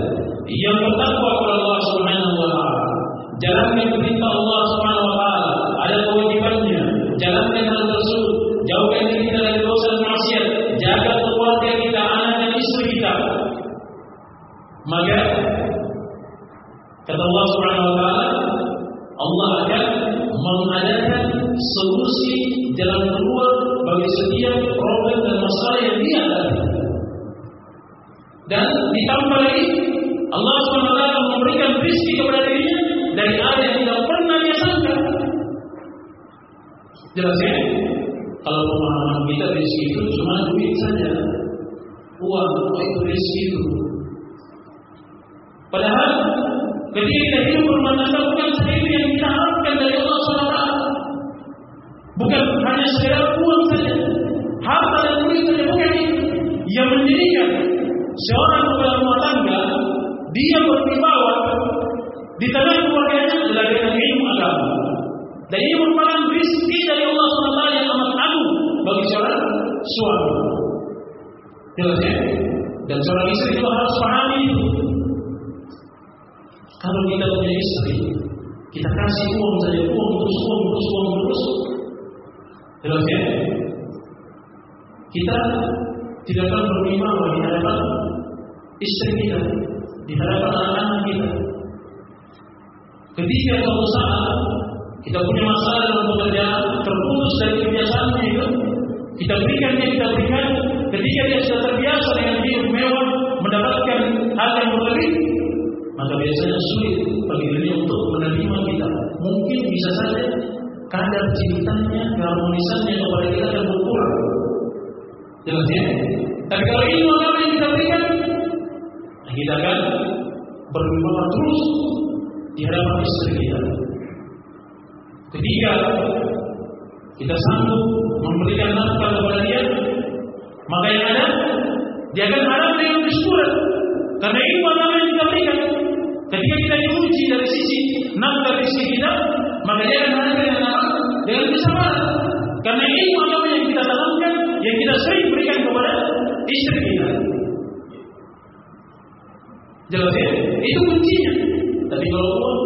yang bertakwa kepada Allah Subhanahu wa taala, jalankan perintah Allah Subhanahu wa taala, ada kewajibannya, jalankan hal tersebut, jauhkan diri kita dari dosa maksiat, jaga keluarga kita, anak dan istri kita. Maka kata Allah Subhanahu wa taala, Allah akan mengadakan solusi jalan keluar bagi setiap problem dan masalah yang dia hadapi. Dan ditambah lagi Allah SWT memberikan rezeki kepada dirinya dari arah yang tidak pernah dia sangka. Jelas ya? Kalau pemahaman kita rezeki itu cuma duit saja, uang, itu rezeki itu. Padahal ketika kita hidup berumah tangga bukan saja yang kita harapkan dari Allah SWT. Bukan hanya sekedar uang saja, harta dan duit saja bukan itu. Yang menjadikan seorang kepala rumah tangga dia berwibawa di tengah keluarganya adalah dengan ilmu agama. Dan ini merupakan rezeki dari Allah SWT yang amat agung bagi seorang suami. Jelas ya? Dan seorang istri juga harus pahami itu. Kalau kita punya istri, kita kasih uang saja, uang terus, uang terus, uang terus. Jelas ya? Kita tidak akan berwibawa di hadapan istri kita, di hadapan anak-anak kita. Ketika suatu saat kita punya masalah dalam pekerjaan, terputus dari kebiasaannya itu, kita berikan dia, kita berikan. Ketika dia sudah terbiasa dengan hidup mewah, mendapatkan hal yang berlebih, maka biasanya sulit bagi dirinya untuk menerima kita. Mungkin bisa saja kadar cintanya, keharmonisannya kepada kita akan berkurang. Jelas ya? Tapi kalau ilmu agama yang kita berikan, kita akan berwibawa terus di hadapan istri kita. Ketiga, kita sanggup memberikan nafkah kepada dia, maka yang ada dia akan harap dengan kesyukuran. Karena ilmu agama yang kita berikan. Ketika kita diuji dari sisi nafkah rezeki kita, maka dia akan harap dengan apa? Dengan kesabaran. Karena ilmu agama yang kita tanamkan, yang kita sering berikan kepada istri kita. Jelas ya? Itu kuncinya. Tapi kalau uang,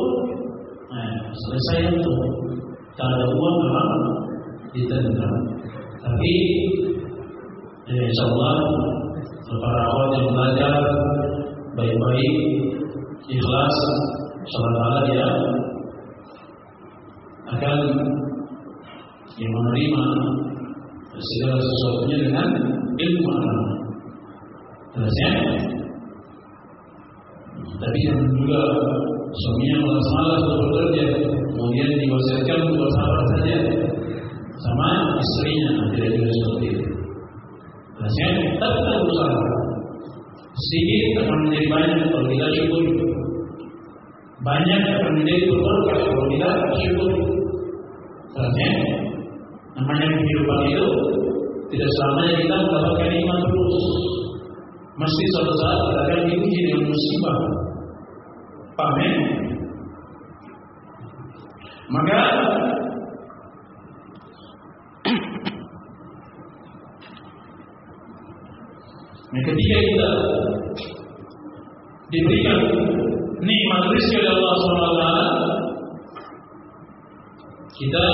nah, selesai itu. Tak ada uang memang ditentang. Tapi ya, insya Allah para awal yang belajar baik-baik, ikhlas, salat Allah dia akan yang menerima segala sesuatunya dengan ilmu agama. Jelas ya? Tapi yang juga suaminya malas-malas untuk bekerja, kemudian diwasiatkan untuk bersabar saja sama istrinya, tidak juga seperti itu. Jelasnya, tapi kita berusaha. Sedikit akan menjadi banyak kalau kita syukur. Banyak akan menjadi berberkah kalau kita syukur. Jelasnya, namanya kehidupan itu tidak selamanya kita mendapatkan iman terus. Mesti suatu saat kita akan diuji dengan musibah. Paham ya? Maka ketika kita diberikan nikmat rezeki oleh Allah SWT kita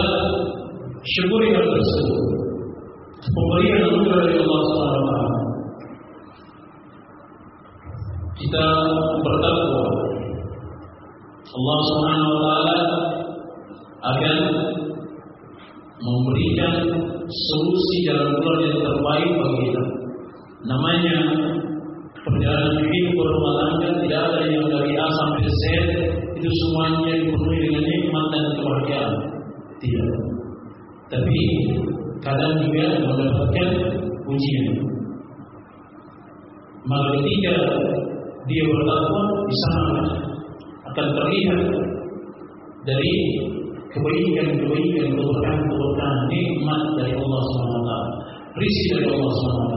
syukuri hal tersebut. Pemberian anugerah dari Allah SWT kita bertakwa Allah Subhanahu wa taala akan memberikan solusi jalan keluar yang terbaik bagi kita. Namanya perjalanan hidup berumah tangga tidak ada yang dari A sampai Z itu semuanya dipenuhi dengan nikmat dan kebahagiaan. Tidak. Tapi kadang juga mendapatkan ujian. Maka ketika dia bertakwa di sana akan terlihat dari kebaikan-kebaikan, keberkahan-keberkahan nikmat dari Allah SWT, rizki dari Allah SWT.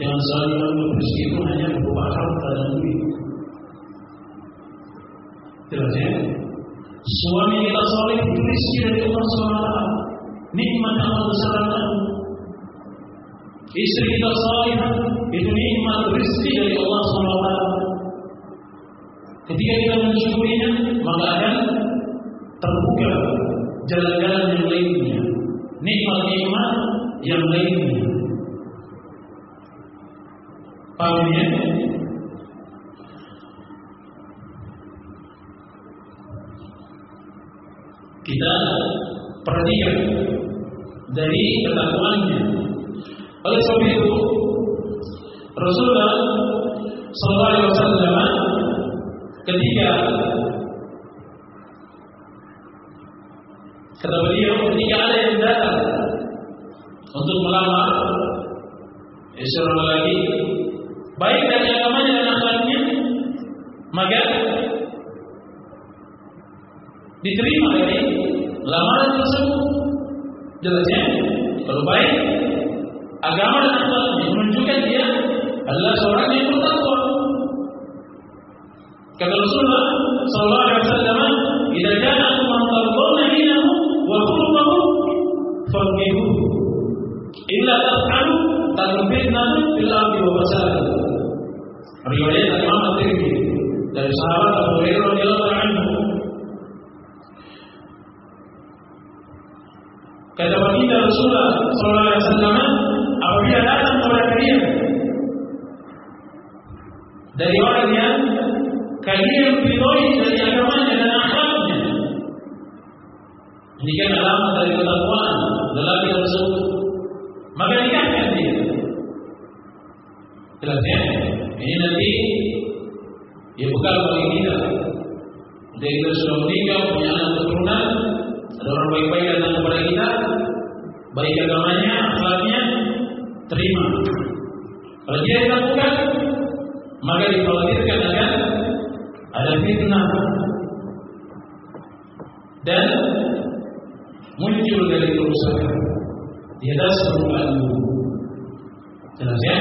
Jangan selalu menganggap rizki itu hanya berupa harta dan duit. Jelas ya? Suami kita soleh itu rizki dari Allah SWT. Nikmat yang besarkan. Istri kita soleh itu nikmat rizki dari Allah SWT. Ketika kita mensyukurinya, maka akan terbuka jalan-jalan yang lainnya, nikmat-nikmat yang lainnya. Paham ya? Kita perhatikan dari ketakwaannya. Oleh sebab itu, Rasulullah Sallallahu Alaihi Wasallam ketika kata beliau ketika ada yang datang untuk melamar. Seorang lagi baik dari agamanya dan akhlaknya maka diterima dari lamaran tersebut. Jelasnya kalau baik agama dan akhlaknya menunjukkan dia adalah seorang yang bertakwa Kata Rasulullah sallallahu alaihi wasallam, "Idza ja'akum man tardawna dinahu wa khuluquhu faqihu." Illa taf'alu takun fitnatun fil ardi wa fasad. Riwayat Imam At-Tirmidzi dari sahabat Abu Hurairah radhiyallahu anhu. Kata baginda Rasulullah sallallahu alaihi wasallam, apabila datang kepada kalian dari orang yang kalian ridhoi dari agamanya dan akhlaknya. Ini kan alamat dari ketakwaan lelaki tersebut. Maka nikahkan dia. Jelas ya? Ini nanti ya bekal bagi kita. Jadi kita sudah menikah, punya anak keturunan, ada orang baik-baik datang kepada kita, baik agamanya, akhlaknya, terima. Kalau dia lakukan, maka dikhawatirkan akan ada fitnah dan muncul dari kerusakan. di atas permukaan bumi. Jelas ya?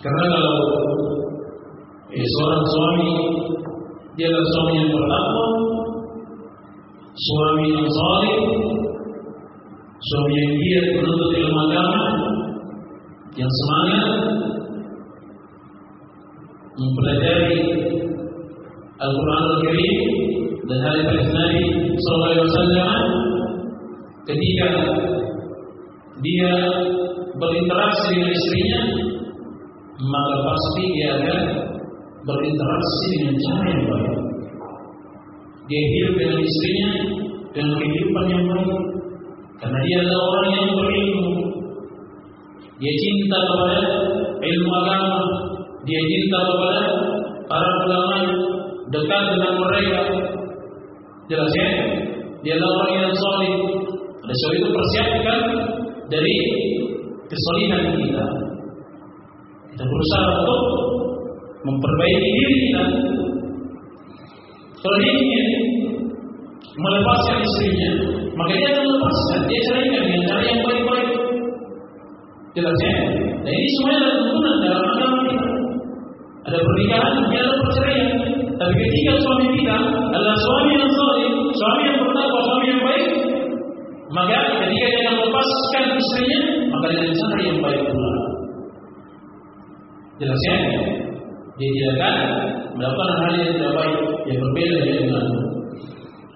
Karena kalau eh, seorang suami dia adalah suami yang bertakwa, suami yang saleh, suami yang giat menuntut ilmu agama, yang semangat mempelajari Al-Quran Al-Karim dan hadis Nabi Wasallam ketika dia berinteraksi dengan istrinya maka pasti dia akan berinteraksi dengan cara yang baik. Dia hidup dengan istrinya dengan kehidupan yang baik karena dia adalah orang yang berilmu. Dia cinta kepada ilmu agama, dia cinta kepada para ulama, dekat dengan mereka. Jelas ya? Dia orang yang solid. Oleh sebab itu persiapkan dari kesolidan kita. Kita berusaha untuk memperbaiki diri kita. Kalau dia ingin melepaskan istrinya, maka dia akan melepaskan. Dia ceraikan dengan cara yang baik-baik. Jelas ya? Dan ini semuanya adalah tuntunan dalam agama kita. Ada pernikahan, dia ada perceraian. Tapi ketika suami kita adalah suami yang solid, suami yang bertakwa, suami yang baik, maka ketika dia melepaskan istrinya, maka dengan cara yang baik pula. Jelas ya? Dia tidak akan melakukan hal yang tidak baik yang berbeda dengan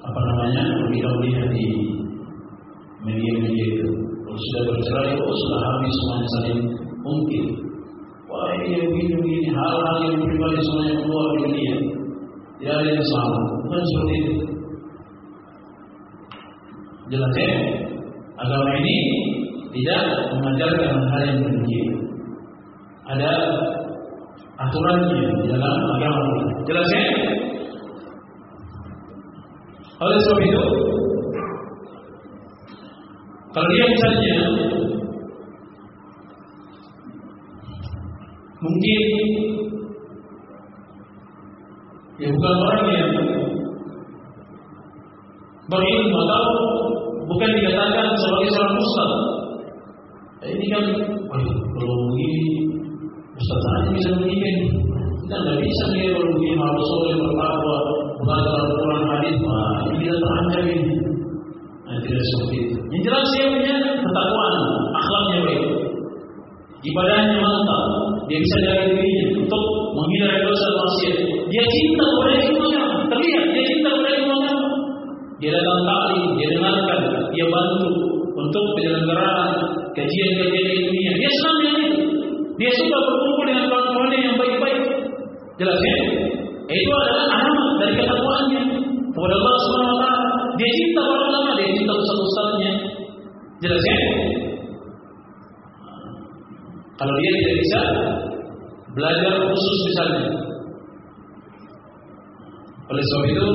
apa namanya melihat di media-media itu. Kalau sudah bercerai, oh sudah habis semuanya saling mungkin. Wah ini begini begini hal-hal yang pribadi semuanya keluar di dunia. Tidak ada yang sama. Bukan seperti itu. Jelas ya? Agama ini tidak mengajarkan hal yang demikian. Ada aturannya di dalam agama. Jelas ya? Oleh sebab itu, kalau dia misalnya mungkin ya bukan orang yang berilmu atau bukan dikatakan sebagai seorang ustaz. Ya, ini kan, waduh, kalau begini ustaz aja bisa begini. Kita nggak bisa nih kalau begini harus soleh bertakwa, belajar Al-Quran hadis, wah ini kita terancam ini. Nah, tidak seperti itu. Yang jelas dia punya ketakwaan, akhlaknya baik. Ibadahnya mantap, dia bisa jaga dirinya untuk menghindari dosa maksiat. Dia cinta kepada ilmu agama, terlihat dia cinta kepada ilmu agama. Dia datang taklim, dia dengarkan, dia bantu untuk penyelenggaraan kajian-kajian ilmiah. Dia senang dengan. Dia suka berkumpul dengan kawan-kawannya yang baik-baik. Jelas ya? Itu adalah alamat dari ketakwaannya belajar khusus misalnya. Oleh sebab itu,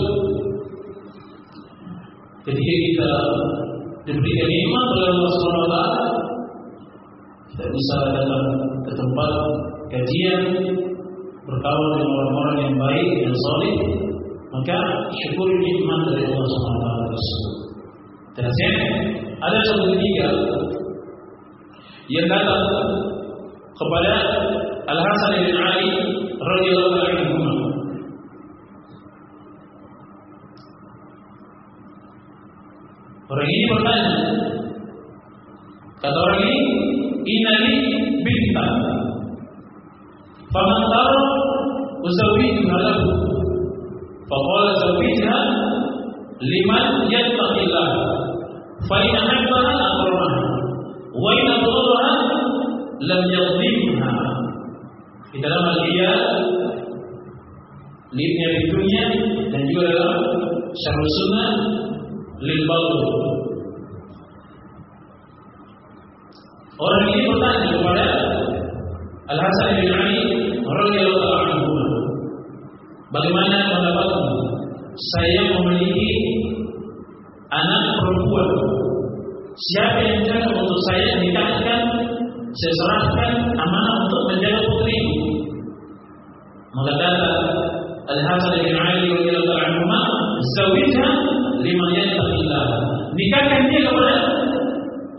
ketika kita diberikan nikmat oleh Allah Subhanahu kita bisa datang ke tempat kajian berkawan dengan orang-orang yang baik yang solid, maka syukur nikmat dari Allah Subhanahu tersebut. Ya? Ada satu ketiga yang datang kepada Al Hasan bin Ali radhiyallahu anhu. Orang ini bertanya, kata orang ini, inali bintan, faman taro uzawijha lahu, faqala zawijha liman yattaqillah, fa in ahabbaha akramaha, wa in lam yadhlimha. Di dalam al-Qiyah Libnya Bitunya dan juga dalam Syarul Sunnah Lil Orang ini bertanya kepada Al Hasan bin Ali radhiyallahu anhu Bagaimana pendapatmu? Saya memiliki anak perempuan. Siapa yang jaga untuk saya nikahkan saya serahkan amanah untuk menjaga putriku. Maka kata Al-Hasan bin Ali radhiyallahu anhu, "Zawijha liman yattaqillah." Nikahkan dia kepada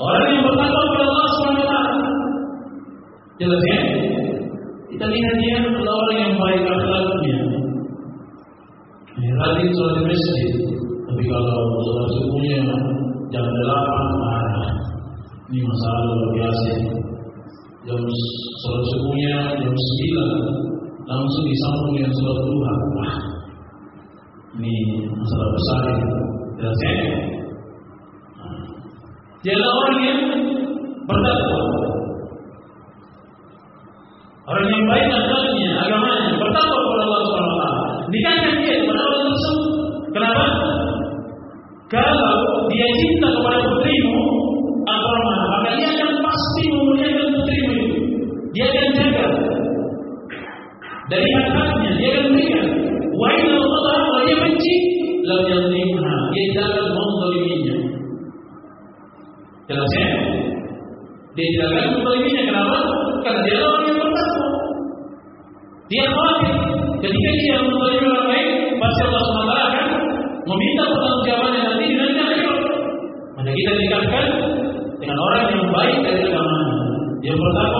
orang yang bertakwa kepada Allah Subhanahu wa. Jelas ya? Kita lihat dia adalah orang yang baik akhlaknya. Ya, rajin sholat di masjid. Tapi kalau sholat subuhnya jam delapan marah. Ini masalah luar biasa. Jam sholat subuhnya jam sembilan langsung disambung dengan sholat duha. Wah, ini masalah besar. Ya? Dia adalah orang yang bertakwa. Orang yang baik akhlaknya, agamanya, bertakwa kepada Allah Subhanahu wa taala. Nikahkan dia kepada orang tersebut. Kenapa? Kalau dia cinta kepada putrimu, Abdurrahman, maka dia akan pasti memuliakan. Dia akan jaga dari hak-haknya, dia akan berikan. Wa inna Allah kalau dia benci, lam yadhlimha. Dia akan menzaliminya. Jelas ya? Dia akan menzaliminya. Kenapa? Karena dia orang yang bertakwa. Dia khawatir ketika dia menzalimi orang lain, pasti Allah SWT akan meminta pertanggungjawabannya nanti di nanti akhirat. Maka kita nikahkan dengan orang yang baik dari agamanya, yang bertakwa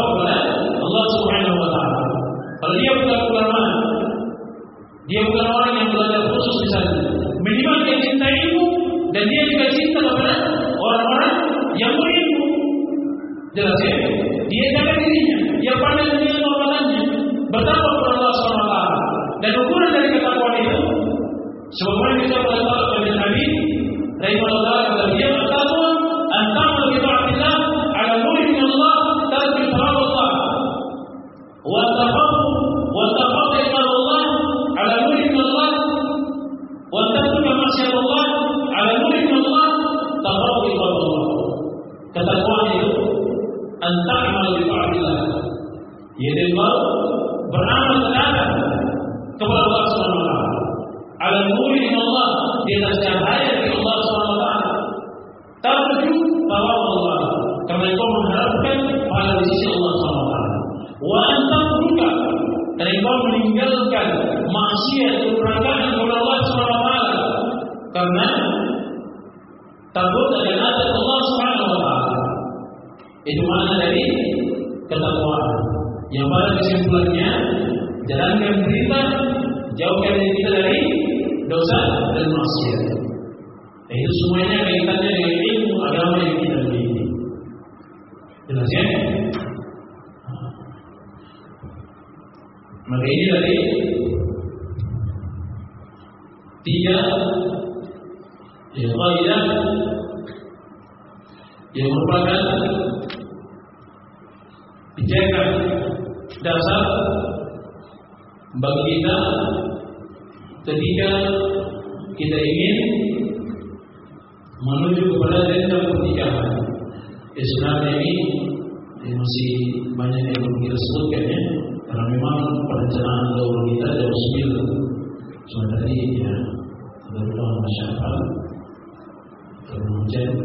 kemudian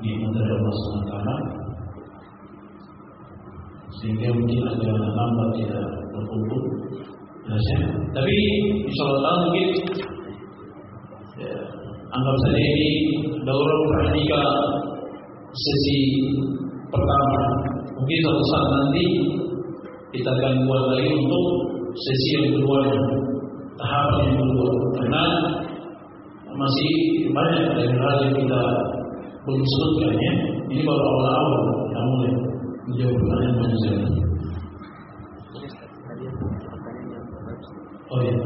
nikmat dari Allah SWT sehingga mungkin ada lambat tidak berkumpul. Ya. tapi insya Allah mungkin ya, anggap saja ini daurah pranika sesi pertama. Mungkin suatu saat nanti kita akan buat lagi untuk sesi yang kedua tahapan yang kedua. Karena masih banyak hal yang kita belum sebutkan ya ini baru awal-awal. Oh iya.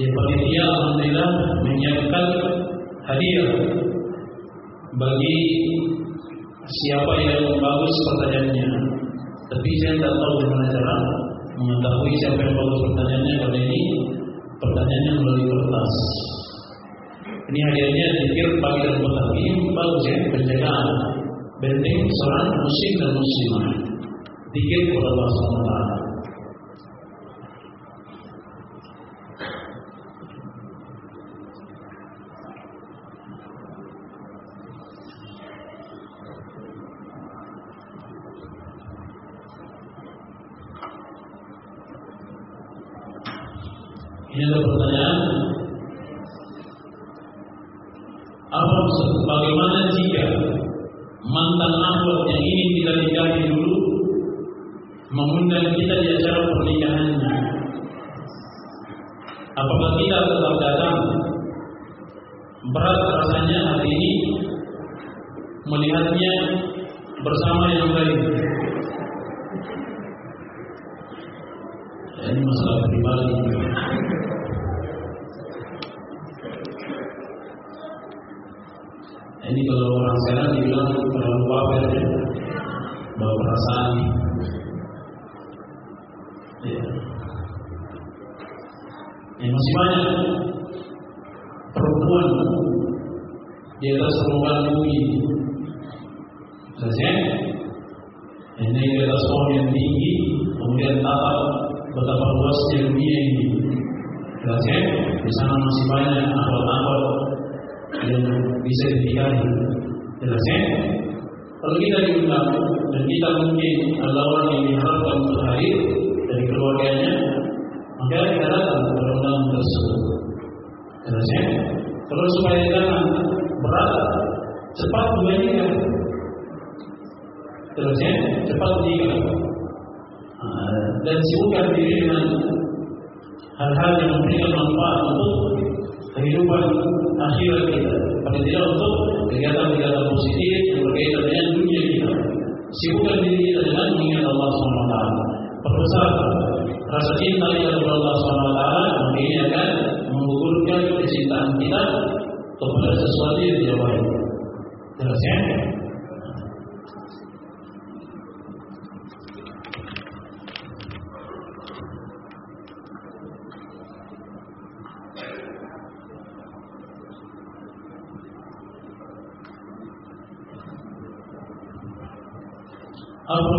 Di panitia Alhamdulillah menyiapkan hadiah bagi siapa yang bagus pertanyaannya. Tapi saya tidak tahu bagaimana cara mengetahui siapa yang bagus pertanyaannya karena ini pertanyaannya melalui kertas. Ini hadiahnya zikir pagi dan petang. Ini bagus ya penjagaan benteng seorang muslim dan muslimah. Zikir kepada Allah. Ini ada pertanyaan. Apa bagaimana jika mantan akhwat yang ingin kita nikahi dulu mengundang kita di acara pernikahannya? Apakah kita tetap datang? Berat rasanya hari ini melihatnya bersama yang lain. Ya, ini masalah pribadi. Ini kalau orang sekarang dibilang terlalu pamer ya, bawa perasaan. Ya. ya masih banyak perempuan di atas permukaan bumi. Selesai? Ini di atas pohon yang tinggi, kemudian tatap betapa luasnya dunia ini. Selesai? Di sana masih banyak akal-akal yang bisa dinikahi. Jelas ya? Kalau kita diundang dan kita mungkin orang yang diharapkan untuk hadir dari keluarganya, maka kita datang kepada undangan tersebut. Jelas ya? Kalau supaya jangan berat, cepat menikah. Jelas ya? Cepat menikah. Dan sibukkan diri dengan hal-hal yang memberikan manfaat untuk kehidupan akhirat kita. Paling tidak untuk kegiatan-kegiatan positif yang berkaitan dengan dunia kita. Sibukkan diri kita dengan mengingat Allah SWT. Perbesar rasa cinta kita kepada Allah SWT, maka ini akan menggugurkan kecintaan kita kepada sesuatu yang tidak baik. Jelas?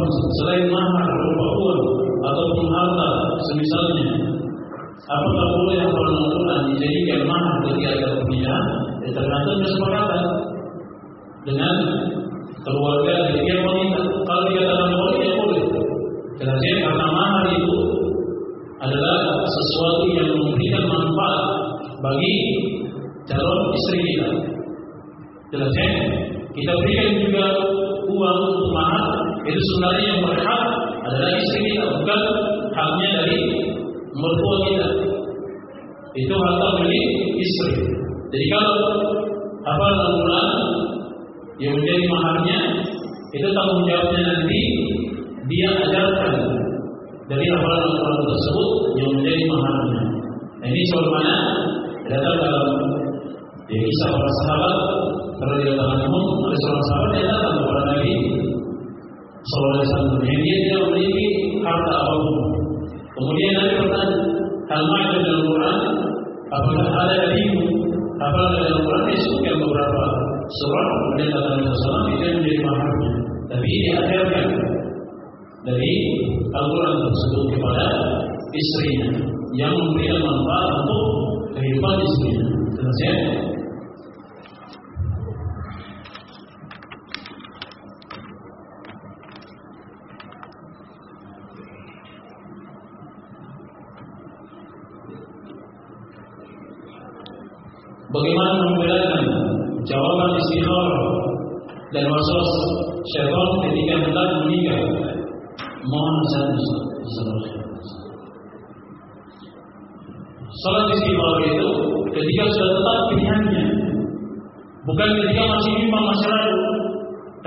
Selain mahar berupa uang ataupun harta semisalnya apakah boleh hafal Al-Quran dijadikan mahar ketika ada pernikahan ya, tergantung kesepakatan dengan keluarga pihak wanita kalau dikatakan boleh ya boleh jelasnya karena mahar itu adalah sesuatu yang memberikan manfaat bagi calon istri kita jelasnya kita berikan juga uang untuk mahar itu sebenarnya yang berhak adalah istri kita bukan haknya dari mertua kita. Itu harta milik istri. Jadi kalau apa bulan yang menjadi maharnya itu tanggung jawabnya nanti dia ajarkan dari hafalan Al-Quran tersebut yang menjadi maharnya. Nah, ini soal mana? Datang dalam ya, kisah para sahabat kalau dikatakan umum oleh seorang sahabat dia datang kepada Nabi Sallallahu Alaihi Wasallam yang dia tidak memiliki harta apa pun. Kemudian Nabi bertanya, hal ada dalam Quran? Apakah ada darimu? Apakah ada dalam Quran? Dia sebutkan beberapa surah. Kemudian kata Nabi Sallallahu itu yang menjadi maharnya. Tapi dia ajarkan dari Al-Quran tersebut kepada istrinya yang memberikan manfaat untuk kehidupan istrinya. Selesai? Bagaimana membedakan jawaban istikharah dan waswas syaitan ketika hendak menikah? Mohon nasihat Salat istikharah itu ketika sudah tetap pilihannya, bukan ketika masih bimbang masih ragu,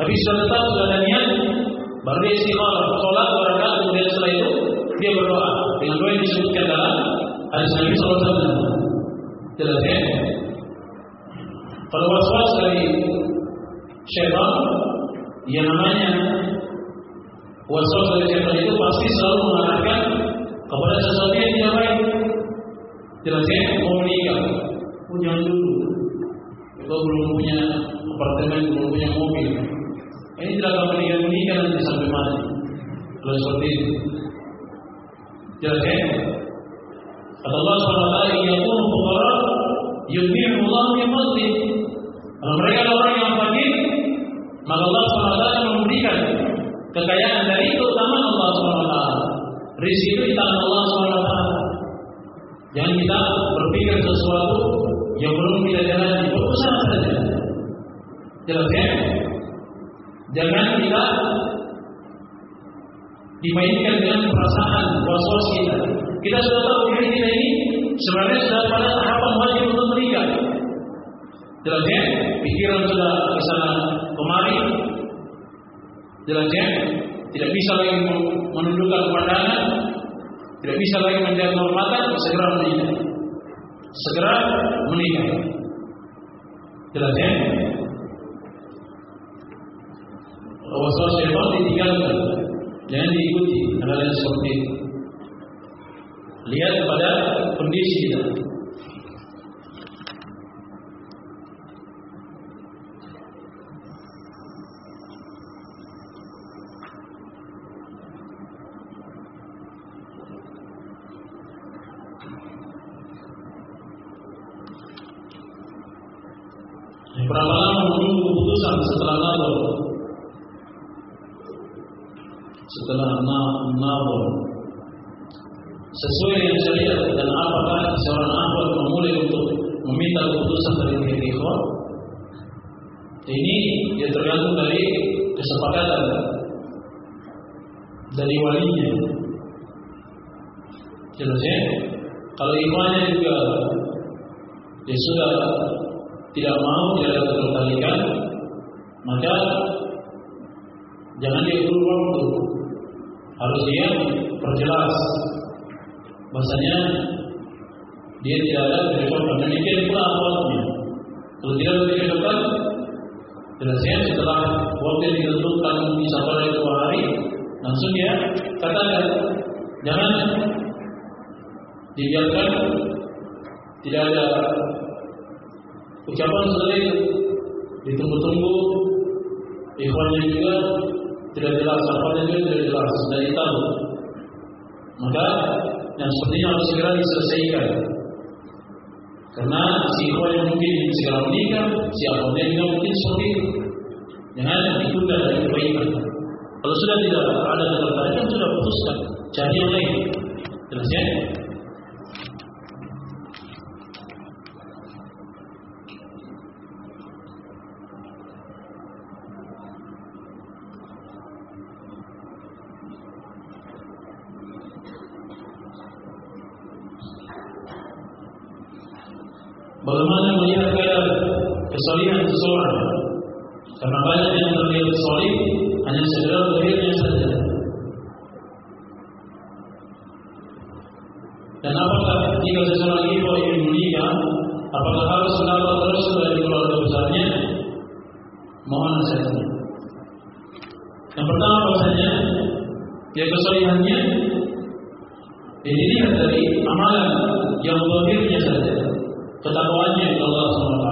tapi sudah tetap sudah ada niat, baru dia istikharah. Salat berangkat kemudian setelah itu dia berdoa dengan doa yang disebutkan dalam hadis Nabi Sallallahu Alaihi Wasallam. Kalau waswas dari syaitan yang namanya waswas dari syaitan itu pasti selalu mengarahkan kepada sesuatu yang tidak baik. Jelas ya, mau menikah, punya dulu. Kau belum punya apartemen, belum punya mobil. Ini tidak akan menikah menikah nanti sampai mati. Kalau seperti itu. Jelas ya? Kata Allah SWT, "Ya pun fuqara yudhihim Allah min fadlih." Kalau mereka orang yang fakir, maka Allah SWT memberikan kekayaan dari keutamaan Allah SWT. Rizki itu di tangan Allah SWT. Jangan kita berpikir sesuatu yang belum kita jalani, berusaha saja. Jelas ya? Jangan kita dimainkan dengan perasaan was-was kita. Kita sudah tahu diri kita ini sebenarnya sudah pada tahapan wajib untuk menikah. Jelas ya? Pikiran sudah ke sana kemari. Jelas ya? Tidak bisa lagi menundukkan pandangan, tidak bisa lagi menjaga kehormatan, segera menikah. Segera menikah. Jelas ya? Was-was syaitan ditinggalkan. Jangan diikuti hal-hal seperti itu. Lihat pada kondisi kita. Berapa lama menunggu keputusan setelah nazar? Setelah nazar sesuai dengan syariat dan apakah seorang akhwat memulai untuk meminta keputusan dari pihak ikhwan? Ini dia tergantung dari kesepakatan dari walinya. Jelas ya? Kalau ikhwannya juga dia sudah tidak mau dia ada ketertarikan, maka jangan dia ulur waktu. Harus dia perjelas bahasanya dia tidak ada kecocokan. Demikian pula awalnya. Kalau tidak ada kecocokan, jelasnya setelah waktu yang ditentukan bisa pada dua hari, langsung dia katakan jangan. Dibiarkan. Tidak ada ucapan seperti itu. Ditunggu-tunggu. Ikhwannya juga tidak jelas apanya juga tidak jelas. Dari tahu maka yang seperti ini harus segera diselesaikan. Karena si ikhwan yang mungkin segera menikah si akhwatnya juga mungkin seperti itu. Jangan ditunda dari kebaikan kalau sudah tidak ada ketertarikan sudah putuskan. Cari yang lain. Jelas ya? Bagaimana melihat keadaan? Seseorang? Karena banyak yang terlihat solid hanya sekedar terlihatnya saja. Dan apakah jika seseorang ibu ingin menikah, apakah harus mendapat terus dari keluarga besarnya? Mohon nasihatnya. Yang pertama bahasanya, ya kesolihannya dilihat dari amalan yang zahirnya saja ketakwaannya kepada Allah SWT.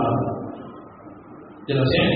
Jelas ya?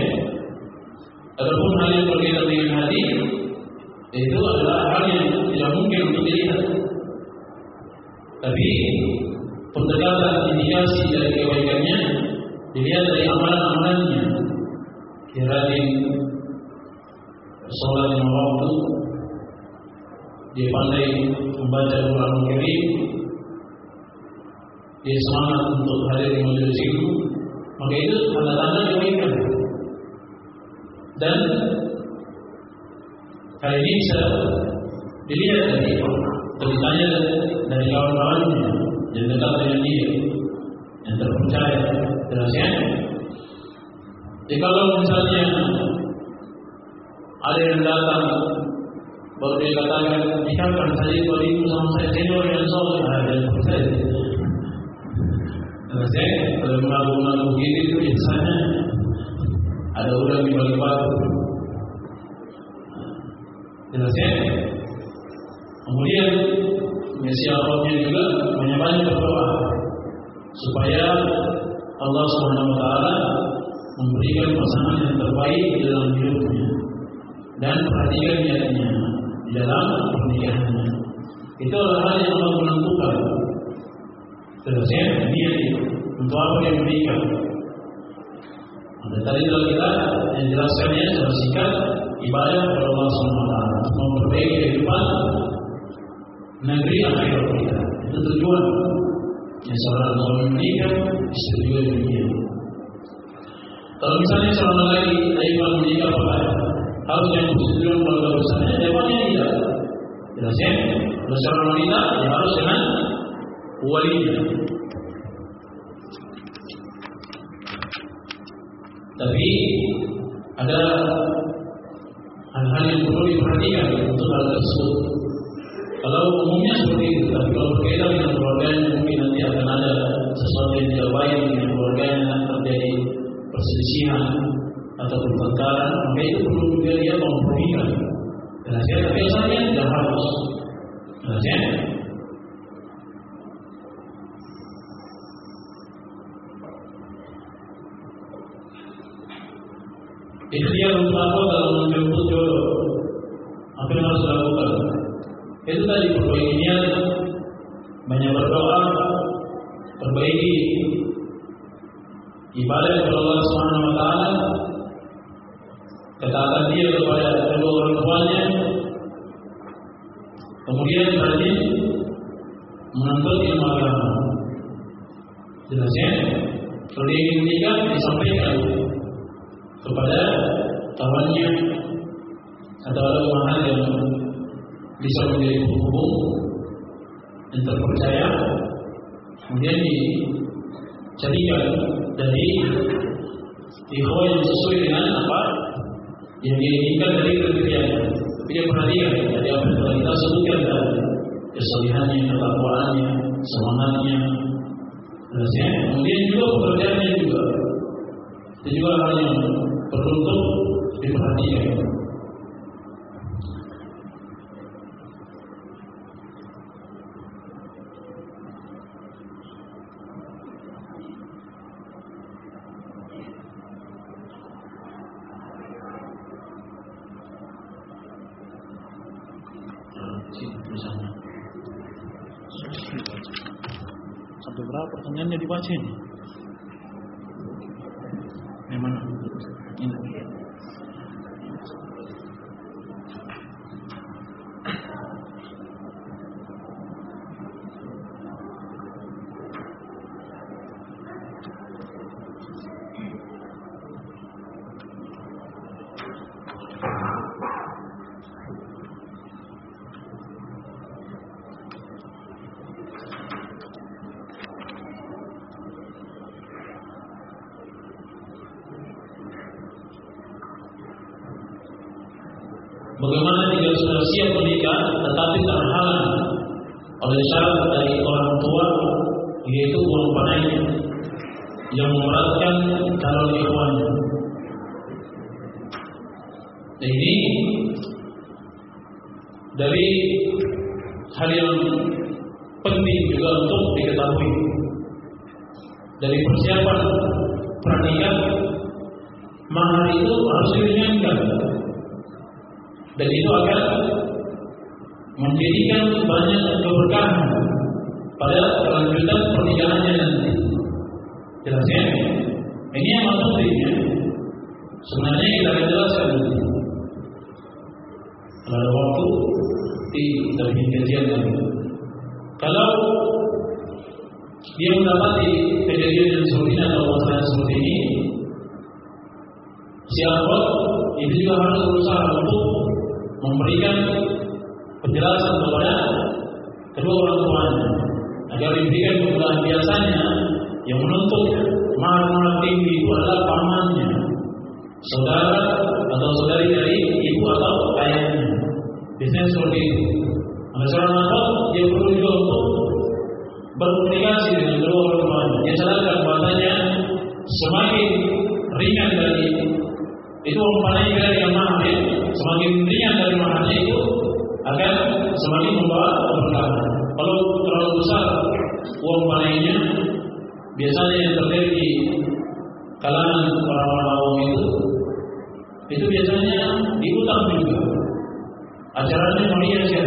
Ikhtiar untuk apa dalam menjemput jodoh? Apa yang harus dilakukan? Itu tadi perbaiki niat, banyak berdoa, perbaiki ibadah kepada Allah Subhanahu wa taala, ketaatan dia kepada kedua orang tuanya, kemudian berarti menuntut ilmu agama. Jelas ya? Menikah, disampaikan kepada kawannya atau mahal yang bisa menjadi penghubung yang terpercaya kemudian dicarikan dari ikhwan yang sesuai dengan apa yang diinginkan dari kriteria tapi dia perhatikan dari apa yang telah kita sebutkan tadi kesalihannya, ketakwaannya, semangatnya jelasnya kemudian juga pekerjaannya juga. Itu juga hal yang untuk diperhatikan. Diberikan kemudahan biasanya yang menuntut mahar-mahar tinggi itu adalah pamannya, saudara atau saudari dari ibu atau ayahnya. Biasanya seperti itu. Ada seorang anak dia perlu juga untuk berkomunikasi dengan kedua orang tuanya. Dia sadarkan bahasanya semakin ringan dari itu umpamanya dengan mahar ya, semakin ringan dari maharnya itu akan semakin membawa keberkahan. Kalau terlalu besar uang panainya, biasanya yang terjadi di kalangan orang-orang awam itu, itu biasanya diutang juga. Acaranya meriah ya.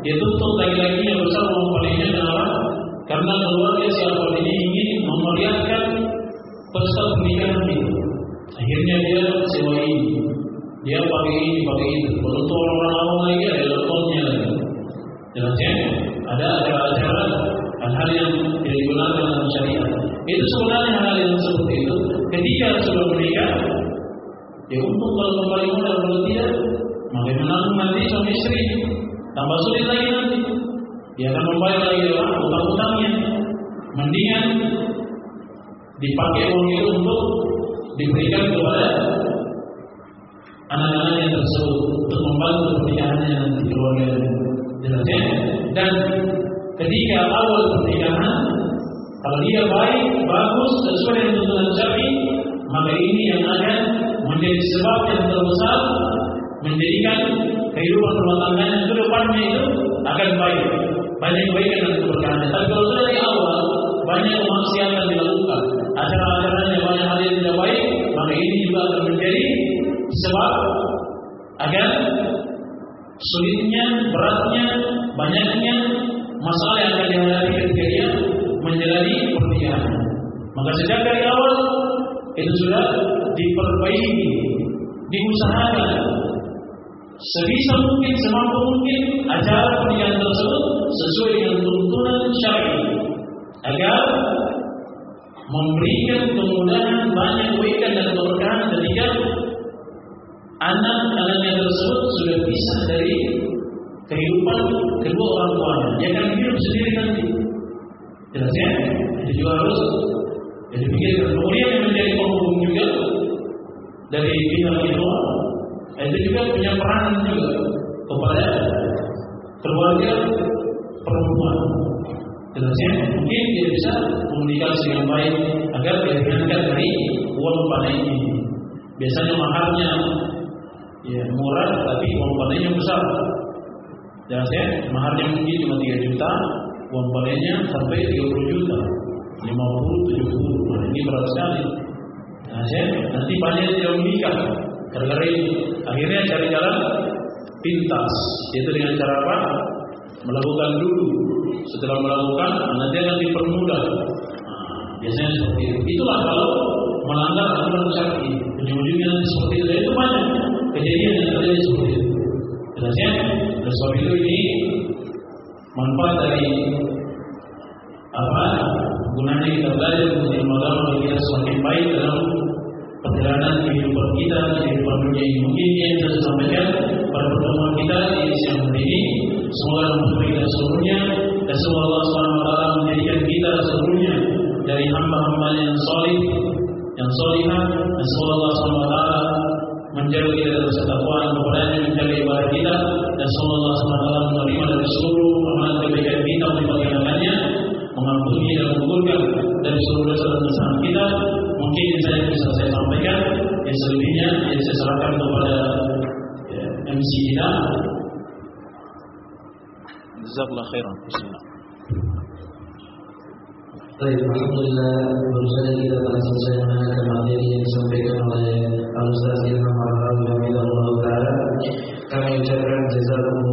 Dia tuntut lagi-lagi yang besar uang panainya kenapa? Karena keluarga siapa ini ingin memeriahkan pesta pernikahan itu. Akhirnya dia sewa ini, dia pakai ini, pakai itu. Untuk orang-orang awam lagi ada levelnya lagi. Jelas? Ada acara-acara hal yang digunakan dalam syariat. Itu sebenarnya hal yang seperti itu. Ketika sudah menikah ya untung kalau kembali modal kalau tidak bagaimana nanti suami istri. Tambah sulit lagi nanti. Dia akan membayar lagi ya, utang-utangnya mendingan dipakai uang itu untuk diberikan kepada anak-anak yang tersebut untuk membantu pernikahannya nanti keluarga dan ketika awal pernikahan kalau dia baik bagus sesuai dengan tuntunan syar'i maka ini yang akan menjadi sebab yang terbesar menjadikan kehidupan rumah tangganya ke depannya itu akan baik. Banyak kebaikan dan keberkahan tapi kalau sudah dari awal banyak kemaksiatan dilakukan. Acara-acaranya banyak hal yang tidak baik maka ini juga akan menjadi sebab agar sulitnya, beratnya, banyaknya masalah yang akan dihadapi ketika dia menjalani pernikahan. Maka sejak dari awal itu sudah diperbaiki, diusahakan sebisa mungkin, semampu mungkin acara pernikahan tersebut sesuai dengan tuntunan syar'i agar memberikan kemudahan banyak kebaikan dan keberkahan ketika anak-anaknya tersebut sudah bisa dari kehidupan kedua orang tuanya. Dia akan hidup sendiri nanti. Jelas ya? Itu juga harus jadi pikirkan. Kemudian yang menjadi penghubung juga dari pihak kedua, itu juga punya peran juga kepada keluarga perempuan. Jelas ya? Mungkin dia bisa komunikasi dengan baik agar diringankan dari uang panai ini. Biasanya maharnya ya murah tapi uang panennya besar. Jelas ya, maharnya mungkin cuma 3 juta, uang panennya sampai 30 juta, 50, 70. Nah, ini berat sekali. Nah, ya, nanti banyak yang tidak menikah. Akhirnya cari jalan pintas, yaitu dengan cara apa? Melakukan dulu. Setelah melakukan, nanti akan dipermudah. Nah, biasanya seperti itu. Itulah kalau melanggar aturan syar'i, ujung-ujungnya seperti itu. Itu banyak kejadian yang terjadi seperti itu. Ya? Dan sebab itu ini manfaat dari apa gunanya kita belajar untuk ilmu agama kita semakin baik dalam perjalanan kehidupan kita kehidupan dunia ini mungkin yang saya sampaikan pada pertemuan kita di siang hari ini semoga Allah kita seluruhnya dan semoga Allah SWT menjadikan kita seluruhnya dari hamba-hamba yang solid yang solihah dan semoga Allah SWT menjaga kita dari ketakwaan kepadanya menjaga ibadah kita dan semoga Allah SWT menerima dari seluruh amalan kebaikan kita melipat gandakannya mengampuni dan menggugurkan dari seluruh dosa dan kesalahan kita mungkin saja bisa saya sampaikan yang selebihnya yang saya serahkan kepada ya, MC kita Jazakallah khairan. Baik, Alhamdulillah baru saja kita telah selesai mendengarkan materi yang disampaikan oleh Al-Ustaz Ilham Allah Ta'ala. Kami ucapkan jazakumullah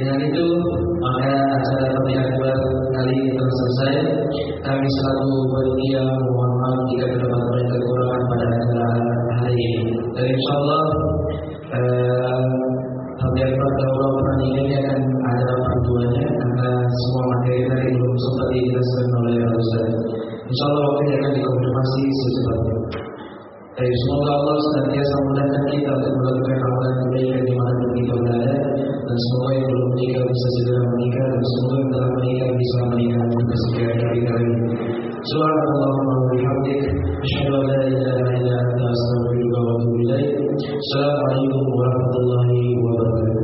Dengan itu maka acara pernikahan akbar kali telah selesai. Kami selalu berdia mohon maaf jika terdapat banyak kekurangan pada acara hari ini. Dan insya Allah eh, ini akan ada perduanya karena semua materi tadi belum sempat dijelaskan oleh Ustaz. Insya akan dikonfirmasi secepatnya. Baik, semoga Allah senantiasa memudahkan kita untuk melakukan amalan kebaikan di mana pun kita berada dan semoga yang belum menikah bisa segera menikah dan semoga yang telah menikah bisa menikah untuk kesekian kali kali. Subhanallahumma wa bihamdik asyhadu an la ilaha illa anta astaghfiruka wa atubu ilaik. Assalamualaikum warahmatullahi wabarakatuh.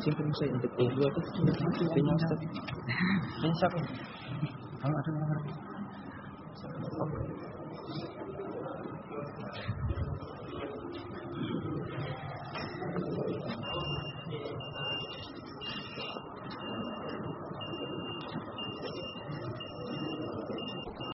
Simpan saya untuk sudah mati. Kayaknya Ustaz. Ini siapa? Kalau ada orang